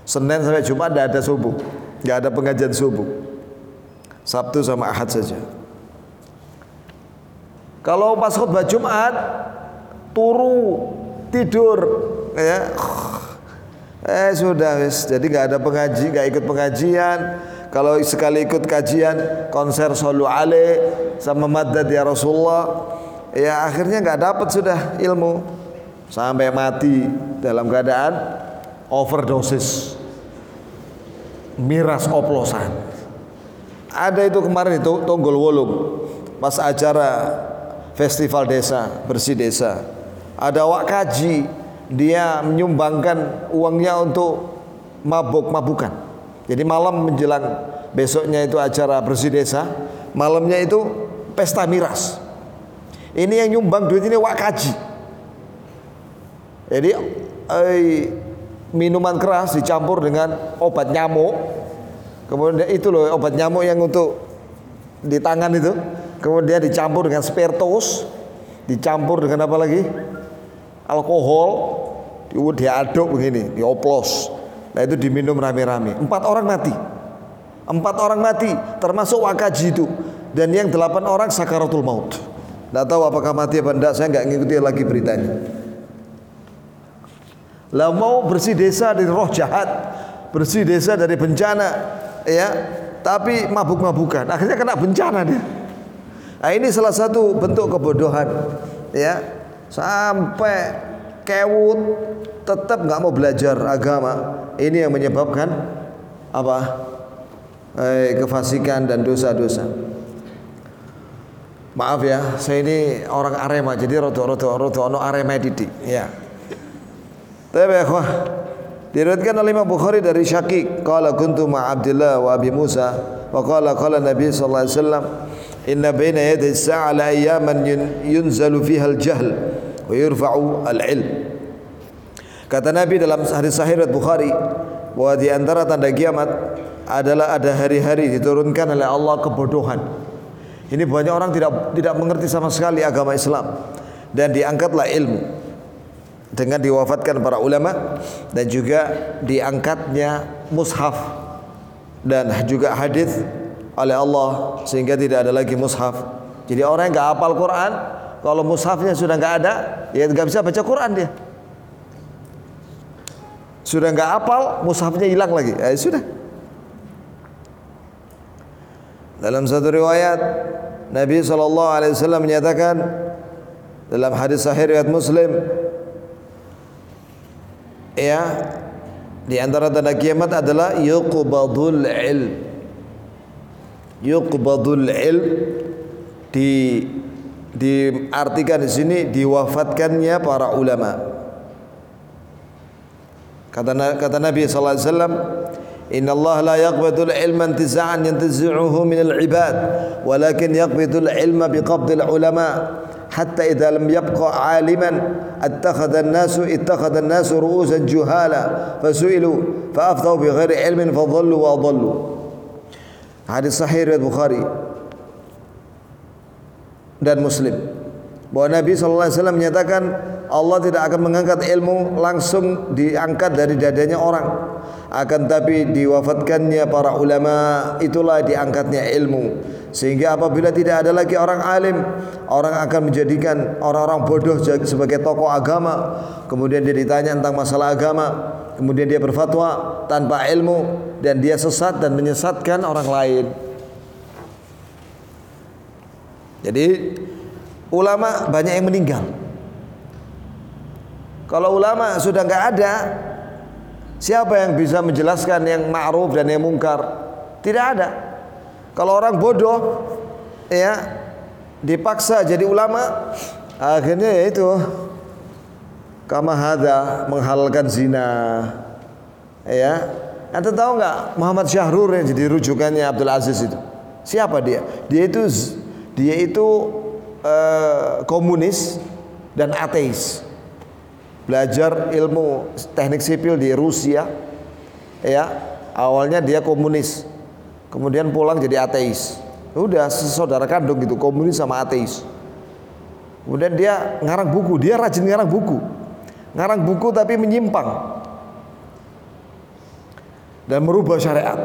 Senin sampai Jumat tidak ada subuh, nggak ada pengajian subuh. Sabtu sama Ahad saja. Kalau pas khutbah Jumat turu tidur ya eh sudah wis. Jadi nggak ada pengaji nggak ikut pengajian. Kalau sekali ikut kajian konser solu ale sama madad ya Rasulullah ya akhirnya nggak dapat sudah ilmu. Sampai mati dalam keadaan overdosis. Miras oplosan. Ada itu kemarin itu Tonggol Wolung. Pas acara festival desa bersih desa. Ada wak kaji dia menyumbangkan uangnya untuk mabuk-mabukan jadi malam menjelang besoknya itu acara bersih desa malamnya itu pesta miras ini yang nyumbang duit ini wak kaji jadi eh, minuman keras dicampur dengan obat nyamuk. Kemudian itu loh obat nyamuk yang untuk di tangan itu. Kemudian dicampur dengan spiritus, dicampur dengan apa lagi? Alkohol, diaduk begini, dioplos. Nah itu diminum rame-rame. Empat orang mati. Empat orang mati, termasuk wakaji itu. Dan yang delapan orang sakaratul maut. Tidak tahu apakah mati apa tidak, saya nggak ngikuti lagi beritanya. Lah mau bersih desa dari roh jahat, bersih desa dari bencana, ya. Tapi mabuk-mabukan, akhirnya kena bencana dia. Nah, ini salah satu bentuk kebodohan, ya. Sampai kewut tetap nggak mau belajar agama. Ini yang menyebabkan apa? Eh, kefasikan dan dosa-dosa. Maaf ya, saya ini orang Arema, jadi roto roto ono Arema didik. Ya. Tapi ya, Diriwayatkan oleh Imam Bukhari dari Syakik, qala kuntu ma Abdullah wa Abi Musa wa qala qala Nabi sallallahu alaihi wasallam inna baina yaday as-sa'a la ayyaman yunzalu fiha al-jahl wa al-ilm. Kata Nabi dalam hadis sahih Bukhari bahwa di antara tanda kiamat adalah ada hari-hari diturunkan oleh Allah kebodohan. Ini banyak orang tidak tidak mengerti sama sekali agama Islam dan diangkatlah ilmu dengan diwafatkan para ulama dan juga diangkatnya mushaf dan juga hadis oleh Allah sehingga tidak ada lagi mushaf. Jadi orang yang nggak hafal Quran, kalau mushafnya sudah nggak ada, ya nggak bisa baca Quran dia. Sudah nggak hafal, mushafnya hilang lagi. Ya sudah. Dalam satu riwayat Nabi saw menyatakan dalam hadis sahih riwayat Muslim ya di antara tanda kiamat adalah yuqbadul ilm yuqbadul ilm di diartikan di sini diwafatkannya para ulama kata kata Nabi sallallahu alaihi wasallam Inna Allah la yaqbidul ilma intiza'an yantazi'uhu min al-ibad walakin yaqbidul ilma biqabdil ulama حتى إذا لم يبقى عالما اتخذ الناس اتخذ الناس رؤوسا جهالا فسئلوا فأفتوا بغير علم فضلوا وأضلوا hadis sahih riwayat Bukhari dan Muslim. Bahwa Nabi SAW menyatakan Allah tidak akan mengangkat ilmu langsung diangkat dari dadanya orang. Akan tapi diwafatkannya para ulama itulah diangkatnya ilmu. Sehingga apabila tidak ada lagi orang alim orang akan menjadikan orang-orang bodoh sebagai tokoh agama. Kemudian dia ditanya tentang masalah agama kemudian dia berfatwa tanpa ilmu dan dia sesat dan menyesatkan orang lain jadi ulama banyak yang meninggal kalau ulama sudah nggak ada siapa yang bisa menjelaskan yang ma'ruf dan yang mungkar tidak ada kalau orang bodoh ya dipaksa jadi ulama akhirnya ya itu kama hadza menghalalkan zina. Ya. Anda tahu nggak Muhammad Syahrur yang jadi rujukannya Abdul Aziz itu? Siapa dia? Dia itu dia itu uh, komunis dan ateis. Belajar ilmu teknik sipil di Rusia. Ya, awalnya dia komunis kemudian pulang jadi ateis. Udah saudara kandung gitu komunis sama ateis. Kemudian dia ngarang buku dia rajin ngarang buku. Ngarang buku tapi menyimpang. Dan merubah syariat.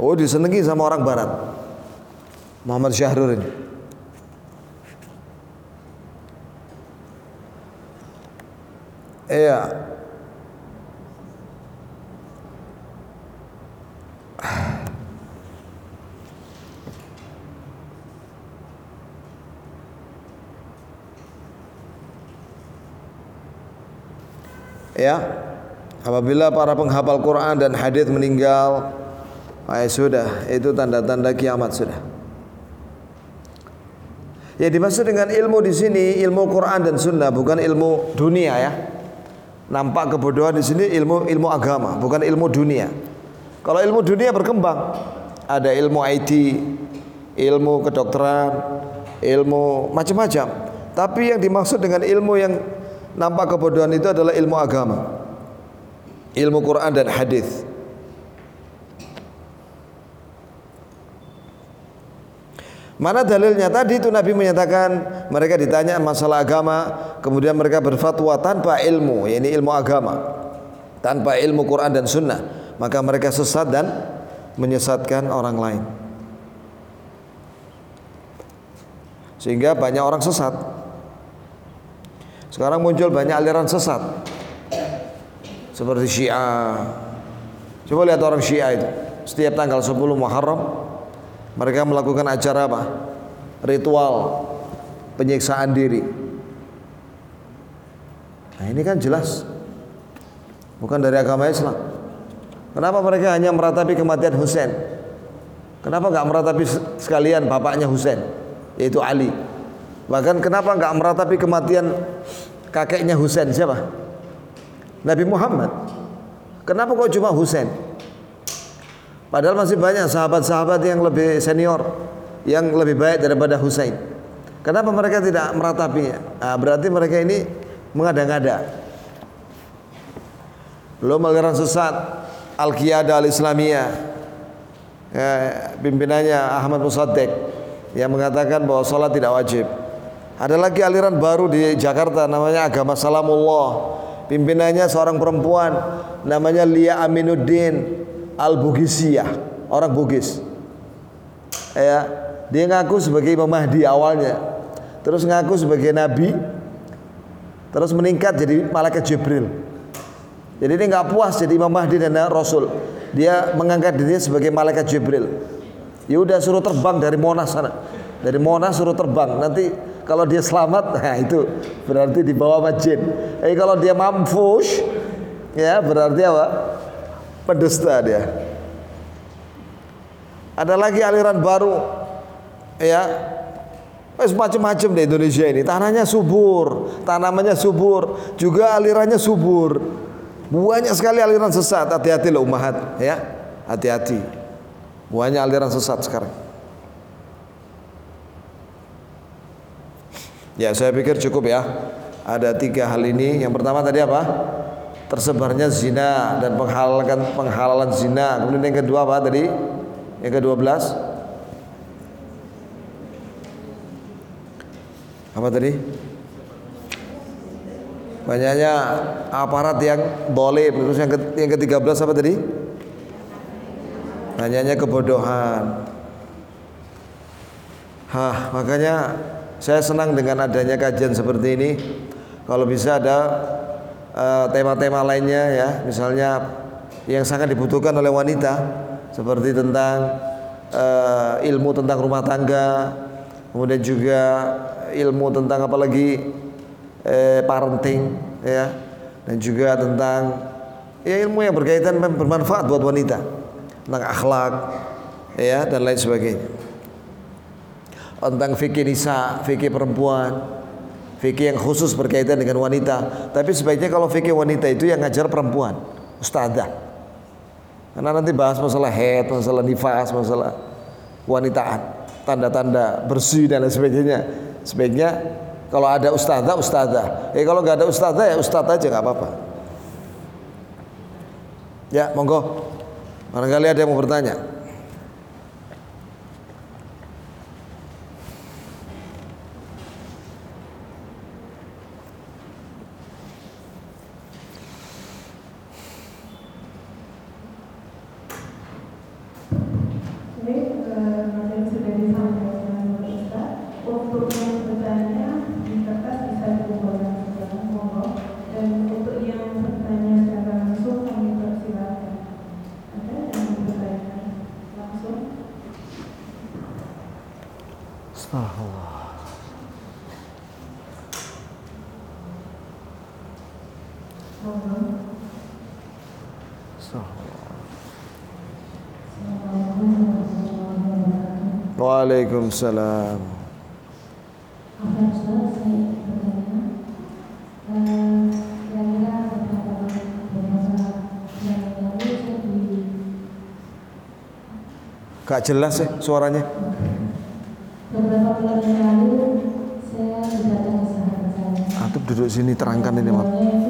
Oh disenangi sama orang barat Muhammad Syahrul ini. Iya. Ya. Apabila para penghafal Quran dan hadis meninggal ay sudah itu tanda-tanda kiamat sudah ya dimaksud dengan ilmu di sini ilmu Quran dan Sunnah bukan ilmu dunia ya nampak kebodohan di sini ilmu ilmu agama bukan ilmu dunia kalau ilmu dunia berkembang ada ilmu IT ilmu kedokteran ilmu macam-macam tapi yang dimaksud dengan ilmu yang nampak kebodohan itu adalah ilmu agama. Ilmu Quran dan hadis. Mana dalilnya? Tadi itu Nabi menyatakan mereka ditanya masalah agama, kemudian mereka berfatwa tanpa ilmu, yakni ilmu agama, tanpa ilmu Quran dan Sunnah, maka mereka sesat dan menyesatkan orang lain. Sehingga banyak orang sesat. Sekarang muncul banyak aliran sesat Seperti Syiah Coba lihat orang Syiah itu Setiap tanggal 10 Muharram Mereka melakukan acara apa? Ritual Penyiksaan diri Nah ini kan jelas Bukan dari agama Islam Kenapa mereka hanya meratapi kematian Husain? Kenapa nggak meratapi sekalian bapaknya Husain? yaitu Ali. Bahkan kenapa nggak meratapi kematian kakeknya Husain siapa? Nabi Muhammad. Kenapa kok cuma Husain? Padahal masih banyak sahabat-sahabat yang lebih senior, yang lebih baik daripada Husain. Kenapa mereka tidak meratapinya? Nah, berarti mereka ini mengada-ngada. Belum aliran sesat Al-Qiyadah Al-Islamiyah ya, pimpinannya Ahmad Musaddiq yang mengatakan bahwa sholat tidak wajib. Ada lagi aliran baru di Jakarta namanya agama Salamullah. Pimpinannya seorang perempuan namanya Lia Aminuddin Al-Bugisiyah, orang Bugis. Ya, dia ngaku sebagai Imam Mahdi awalnya. Terus ngaku sebagai nabi. Terus meningkat jadi malaikat Jibril. Jadi dia nggak puas jadi Imam Mahdi dan Rasul. Dia mengangkat dirinya sebagai malaikat Jibril. Ya udah suruh terbang dari Monas sana. Dari Monas suruh terbang. Nanti kalau dia selamat, nah itu berarti dibawa majin. Eh kalau dia mampus, ya berarti apa? Pendusta dia. Ada lagi aliran baru, ya macam-macam di Indonesia ini. Tanahnya subur, tanamannya subur, juga alirannya subur. Banyak sekali aliran sesat. Hati-hati loh umahat, ya. Hati-hati. Banyak aliran sesat sekarang. Ya saya pikir cukup ya. Ada tiga hal ini. Yang pertama tadi apa? Tersebarnya zina dan penghalalan penghalalan zina. Kemudian yang kedua apa tadi? Yang kedua belas. Apa tadi? Banyaknya aparat yang boleh. Terus yang, ke, yang ketiga belas apa tadi? Banyaknya kebodohan. Hah, makanya saya senang dengan adanya kajian seperti ini. Kalau bisa ada tema-tema uh, lainnya ya, misalnya yang sangat dibutuhkan oleh wanita seperti tentang uh, ilmu tentang rumah tangga, kemudian juga ilmu tentang apalagi eh, parenting ya, dan juga tentang ya ilmu yang berkaitan bermanfaat buat wanita. Tentang akhlak ya dan lain sebagainya. Tentang fikih nisa, fikih perempuan, fikih yang khusus berkaitan dengan wanita. Tapi sebaiknya kalau fikih wanita itu yang ngajar perempuan, ustazah. Karena nanti bahas masalah head, masalah nifas, masalah wanitaan, tanda-tanda bersih dan lain sebagainya. Sebaiknya kalau ada ustazah, ustazah. Eh kalau nggak ada ustazah ya ustazah aja nggak apa-apa. Ya, monggo. Barangkali ada yang mau bertanya. Waalaikumsalam. Gak jelas sih suaranya. Beberapa bulan yang lalu saya sahabat. Atau duduk sini terangkan ini maaf.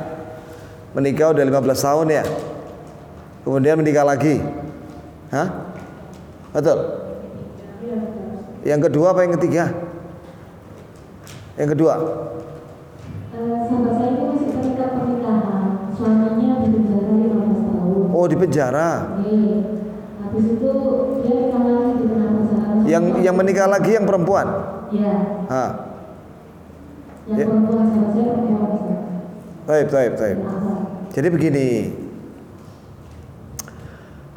Menikah udah 15 tahun ya. Kemudian menikah lagi. Hah? Betul? Yang kedua apa yang ketiga? Yang kedua? Oh di penjara. Habis itu dia nikah lagi di Yang yang menikah lagi yang perempuan? Iya. Ya. Taib, taib, taib. Jadi begini.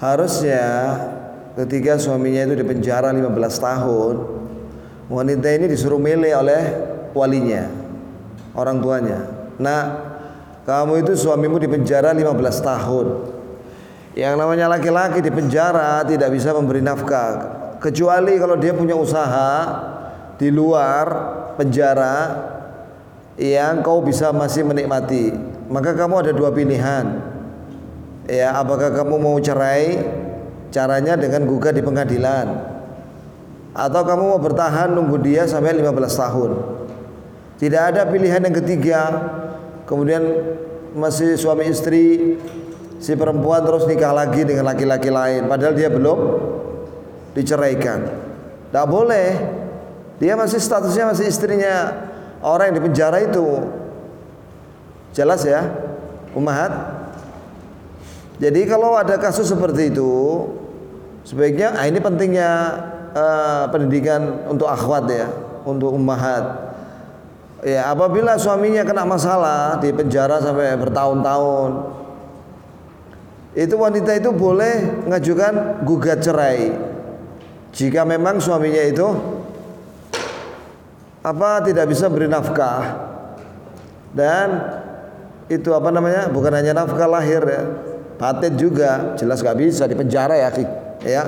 Harusnya ketika suaminya itu dipenjara 15 tahun, wanita ini disuruh milih oleh walinya, orang tuanya. Nah, kamu itu suamimu dipenjara 15 tahun. Yang namanya laki-laki di penjara tidak bisa memberi nafkah kecuali kalau dia punya usaha di luar penjara yang kau bisa masih menikmati. Maka kamu ada dua pilihan. Ya, apakah kamu mau cerai? Caranya dengan gugat di pengadilan. Atau kamu mau bertahan nunggu dia sampai 15 tahun. Tidak ada pilihan yang ketiga. Kemudian masih suami istri si perempuan terus nikah lagi dengan laki-laki lain padahal dia belum diceraikan. Tidak boleh. Dia masih statusnya masih istrinya orang yang dipenjara itu. Jelas ya, umat. Jadi kalau ada kasus seperti itu, sebaiknya ah ini pentingnya uh, pendidikan untuk akhwat ya, untuk ummahat. Ya, apabila suaminya kena masalah di penjara sampai bertahun-tahun, itu wanita itu boleh mengajukan gugat cerai jika memang suaminya itu apa tidak bisa beri nafkah dan itu apa namanya bukan hanya nafkah lahir ya paten juga jelas gak bisa di penjara ya ya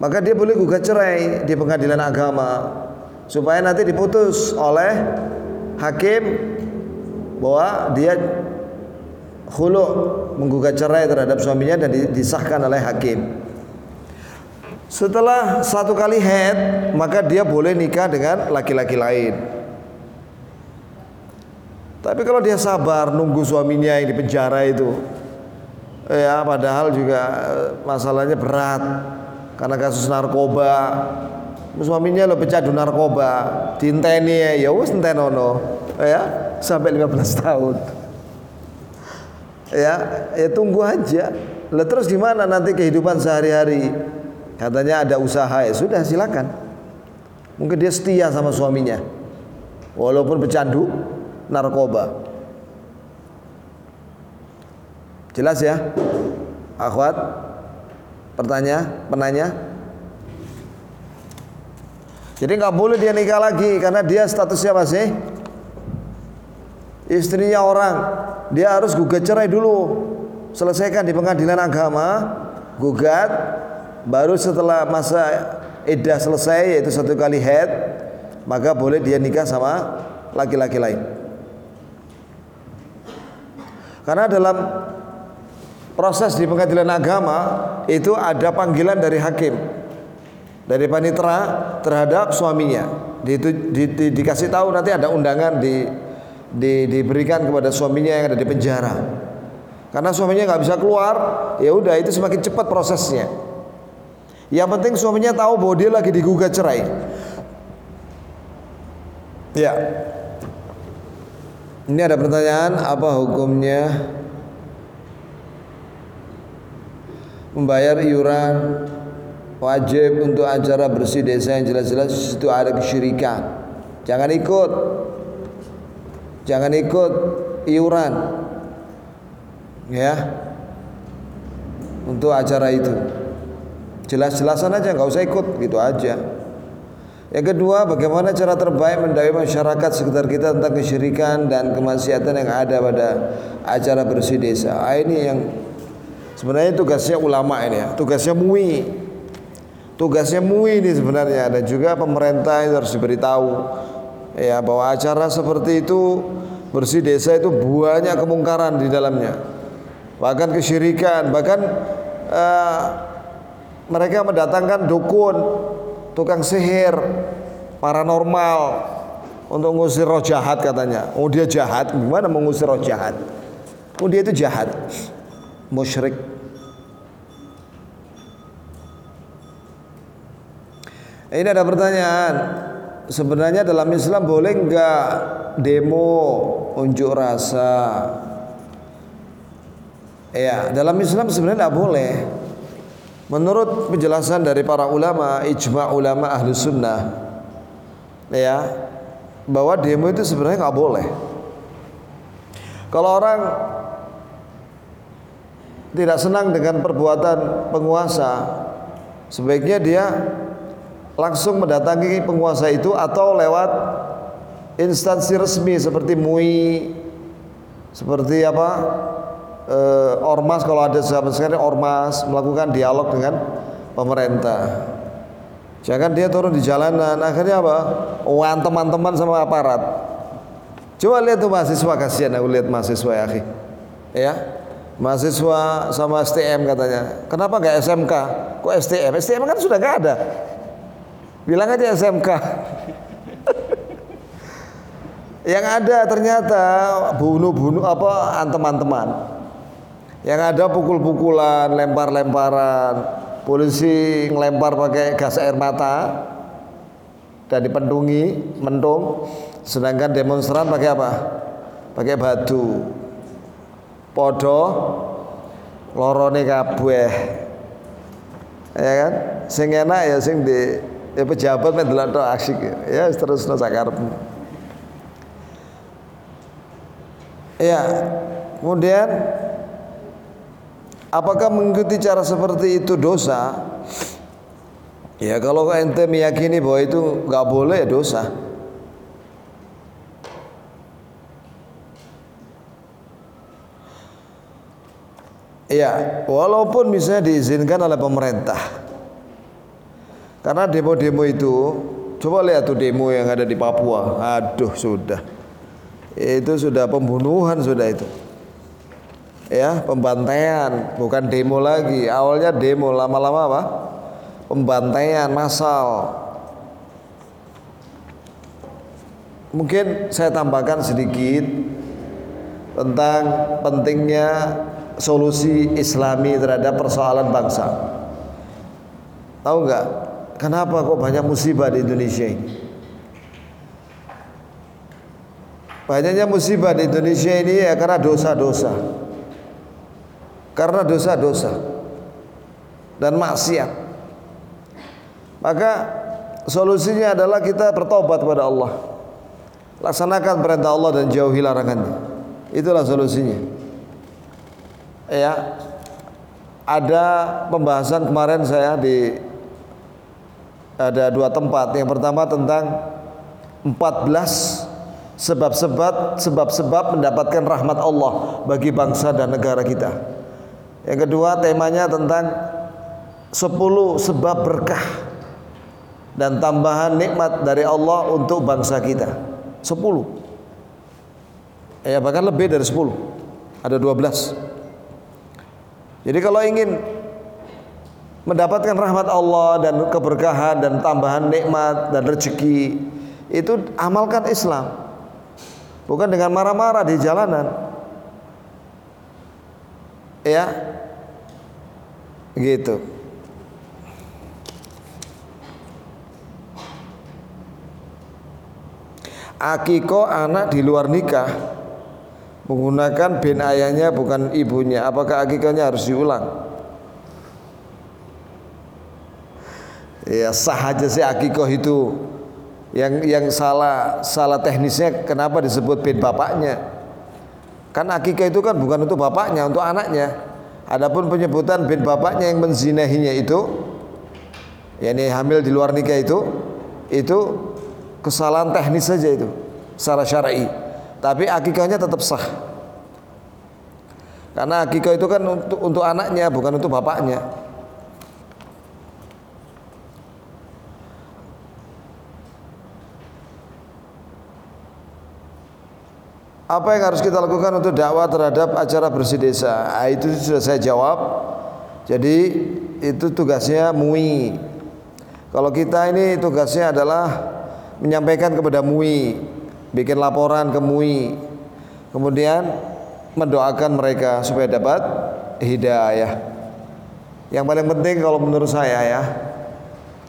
maka dia boleh gugat cerai di pengadilan agama supaya nanti diputus oleh hakim bahwa dia khulu menggugat cerai terhadap suaminya dan disahkan oleh hakim. Setelah satu kali head, maka dia boleh nikah dengan laki-laki lain. Tapi kalau dia sabar nunggu suaminya yang di penjara itu, ya padahal juga eh, masalahnya berat karena kasus narkoba. Suaminya lo pecandu narkoba, dinteni ya, ya wis entenono, ya sampai 15 tahun. Ya ya tunggu aja. Lah terus gimana nanti kehidupan sehari-hari? Katanya ada usaha ya sudah silakan. Mungkin dia setia sama suaminya. Walaupun pecandu narkoba. Jelas ya? Akhwat pertanyaan penanya? Jadi nggak boleh dia nikah lagi karena dia statusnya masih istrinya orang. Dia harus gugat cerai dulu. Selesaikan di pengadilan agama gugat baru setelah masa iddah selesai yaitu satu kali head maka boleh dia nikah sama laki-laki lain karena dalam proses di pengadilan agama itu ada panggilan dari hakim dari panitera terhadap suaminya di, di, di, dikasih tahu nanti ada undangan di di, diberikan kepada suaminya yang ada di penjara. Karena suaminya nggak bisa keluar, ya udah itu semakin cepat prosesnya. Yang penting suaminya tahu bahwa dia lagi digugat cerai. Ya. Ini ada pertanyaan, apa hukumnya membayar iuran wajib untuk acara bersih desa yang jelas-jelas itu ada kesyirikan. Jangan ikut. Jangan ikut iuran ya untuk acara itu. Jelas-jelasan aja nggak usah ikut gitu aja. Yang kedua, bagaimana cara terbaik mendakwahi masyarakat sekitar kita tentang kesyirikan dan kemaksiatan yang ada pada acara bersih desa. Ah, ini yang sebenarnya tugasnya ulama ini ya, tugasnya MUI. Tugasnya MUI ini sebenarnya. Dan juga pemerintah yang harus diberitahu. Ya bahwa acara seperti itu bersih desa itu banyak kemungkaran di dalamnya. Bahkan kesyirikan. Bahkan uh, mereka mendatangkan dukun tukang sihir paranormal untuk mengusir roh jahat katanya. Oh dia jahat? Gimana mengusir roh jahat? Oh dia itu jahat. Musyrik. Ini ada pertanyaan. Sebenarnya dalam Islam boleh enggak demo unjuk rasa? Ya dalam Islam sebenarnya tidak boleh menurut penjelasan dari para ulama ijma ulama ahlu sunnah ya bahwa demo itu sebenarnya nggak boleh. Kalau orang tidak senang dengan perbuatan penguasa, sebaiknya dia langsung mendatangi penguasa itu atau lewat instansi resmi seperti MUI, seperti apa e, ormas kalau ada sahabat ormas melakukan dialog dengan pemerintah. Jangan dia turun di jalanan, akhirnya apa? Wan teman-teman sama aparat. Coba lihat tuh mahasiswa kasihan aku lihat mahasiswa ya, akhi. Ya. Mahasiswa sama STM katanya. Kenapa nggak SMK? Kok STM? STM kan sudah nggak ada. Bilang aja SMK. Yang ada ternyata bunuh-bunuh apa teman-teman. Yang ada pukul-pukulan, lempar-lemparan, polisi ngelempar pakai gas air mata dan dipendungi, mentung. Sedangkan demonstran pakai apa? Pakai batu. Podo lorone kabeh. Ya kan? Sing enak ya sing di ya pejabat men delok asik ya terus sakarepmu. Ya, kemudian apakah mengikuti cara seperti itu dosa? Ya kalau ente meyakini bahwa itu nggak boleh ya dosa. Ya, walaupun misalnya diizinkan oleh pemerintah. Karena demo-demo itu, coba lihat tuh demo yang ada di Papua. Aduh, sudah itu sudah pembunuhan sudah itu ya pembantaian bukan demo lagi. Awalnya demo lama-lama apa? Pembantaian massal mungkin saya tambahkan sedikit tentang pentingnya solusi islami terhadap persoalan bangsa. Tahu nggak? Kenapa kok banyak musibah di Indonesia ini? Banyaknya musibah di Indonesia ini ya karena dosa-dosa. Karena dosa-dosa dan maksiat. Maka solusinya adalah kita bertobat kepada Allah. Laksanakan perintah Allah dan jauhi larangannya. Itulah solusinya. Ya. Ada pembahasan kemarin saya di ada dua tempat. Yang pertama tentang 14 sebab-sebab sebab-sebab mendapatkan rahmat Allah bagi bangsa dan negara kita. Yang kedua temanya tentang 10 sebab berkah dan tambahan nikmat dari Allah untuk bangsa kita. 10. Ya bahkan lebih dari 10. Ada 12. Jadi kalau ingin mendapatkan rahmat Allah dan keberkahan dan tambahan nikmat dan rezeki itu amalkan Islam bukan dengan marah-marah di jalanan ya. Gitu. Akiko anak di luar nikah. Menggunakan bin ayahnya bukan ibunya. Apakah akikonya harus diulang? Ya sah aja sih akikoh itu. Yang yang salah salah teknisnya kenapa disebut bin bapaknya kan akikah itu kan bukan untuk bapaknya untuk anaknya. Adapun penyebutan bin bapaknya yang menzinahinya itu yakni hamil di luar nikah itu itu kesalahan teknis saja itu secara syar'i. Tapi akikahnya tetap sah. Karena akikah itu kan untuk untuk anaknya bukan untuk bapaknya Apa yang harus kita lakukan untuk dakwah terhadap acara bersih desa? Ah, itu sudah saya jawab. Jadi itu tugasnya MUI. Kalau kita ini tugasnya adalah menyampaikan kepada MUI, bikin laporan ke MUI. Kemudian mendoakan mereka supaya dapat hidayah. Yang paling penting kalau menurut saya ya,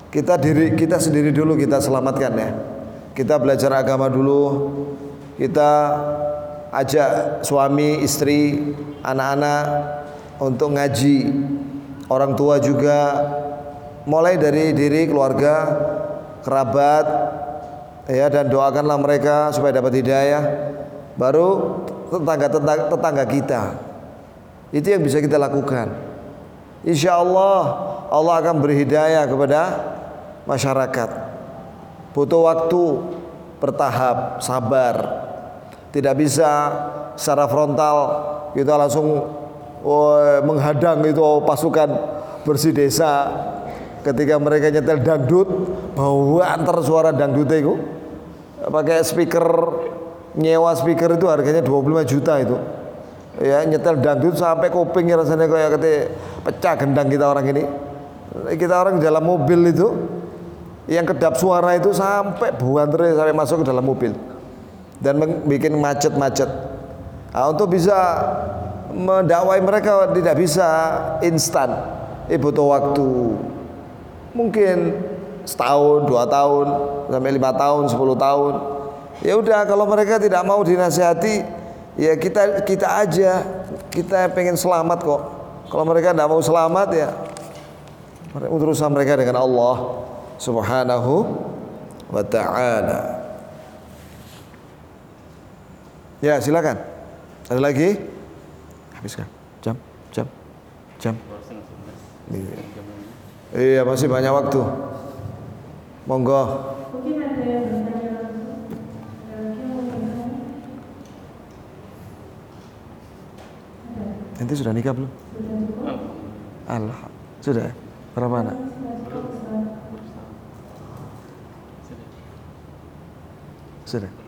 kita diri kita sendiri dulu kita selamatkan ya. Kita belajar agama dulu, kita ajak suami, istri, anak-anak untuk ngaji. Orang tua juga mulai dari diri keluarga, kerabat ya dan doakanlah mereka supaya dapat hidayah. Baru tetangga tetangga, tetangga kita. Itu yang bisa kita lakukan. Insya Allah Allah akan beri hidayah kepada masyarakat. Butuh waktu bertahap sabar tidak bisa secara frontal kita langsung oh, menghadang itu pasukan bersih desa. Ketika mereka nyetel dangdut bahwa antar suara dangdut itu pakai speaker nyewa speaker itu harganya 25 juta itu. Ya nyetel dangdut sampai kupingnya rasanya kayak kata pecah gendang kita orang ini. Kita orang dalam mobil itu yang kedap suara itu sampai buan terus sampai masuk ke dalam mobil dan bikin macet-macet. Nah, untuk bisa mendakwai mereka tidak bisa instan. Eh butuh waktu. Mungkin setahun dua tahun sampai lima tahun sepuluh tahun. Ya udah kalau mereka tidak mau dinasihati ya kita kita aja. Kita pengen selamat kok. Kalau mereka tidak mau selamat ya urusan mereka dengan Allah subhanahu wa ta'ala ya silakan ada lagi habiskan jam jam jam iya. Iya masih banyak waktu. Monggo. Mungkin ada yang bertanya langsung. Kira-kira mau bertanya? Nanti sudah nikah belum? Allah. Sudah. ya? Berapa anak? Sudah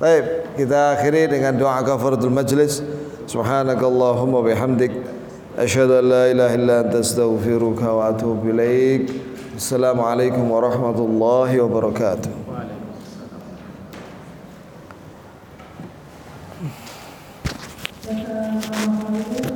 Baik, kita akhiri dengan doa kafaratul majlis. Subhanakallahumma bihamdik asyhadu an la ilaha illa anta astaghfiruka wa atubu ilaik. Assalamualaikum warahmatullahi wabarakatuh. Materi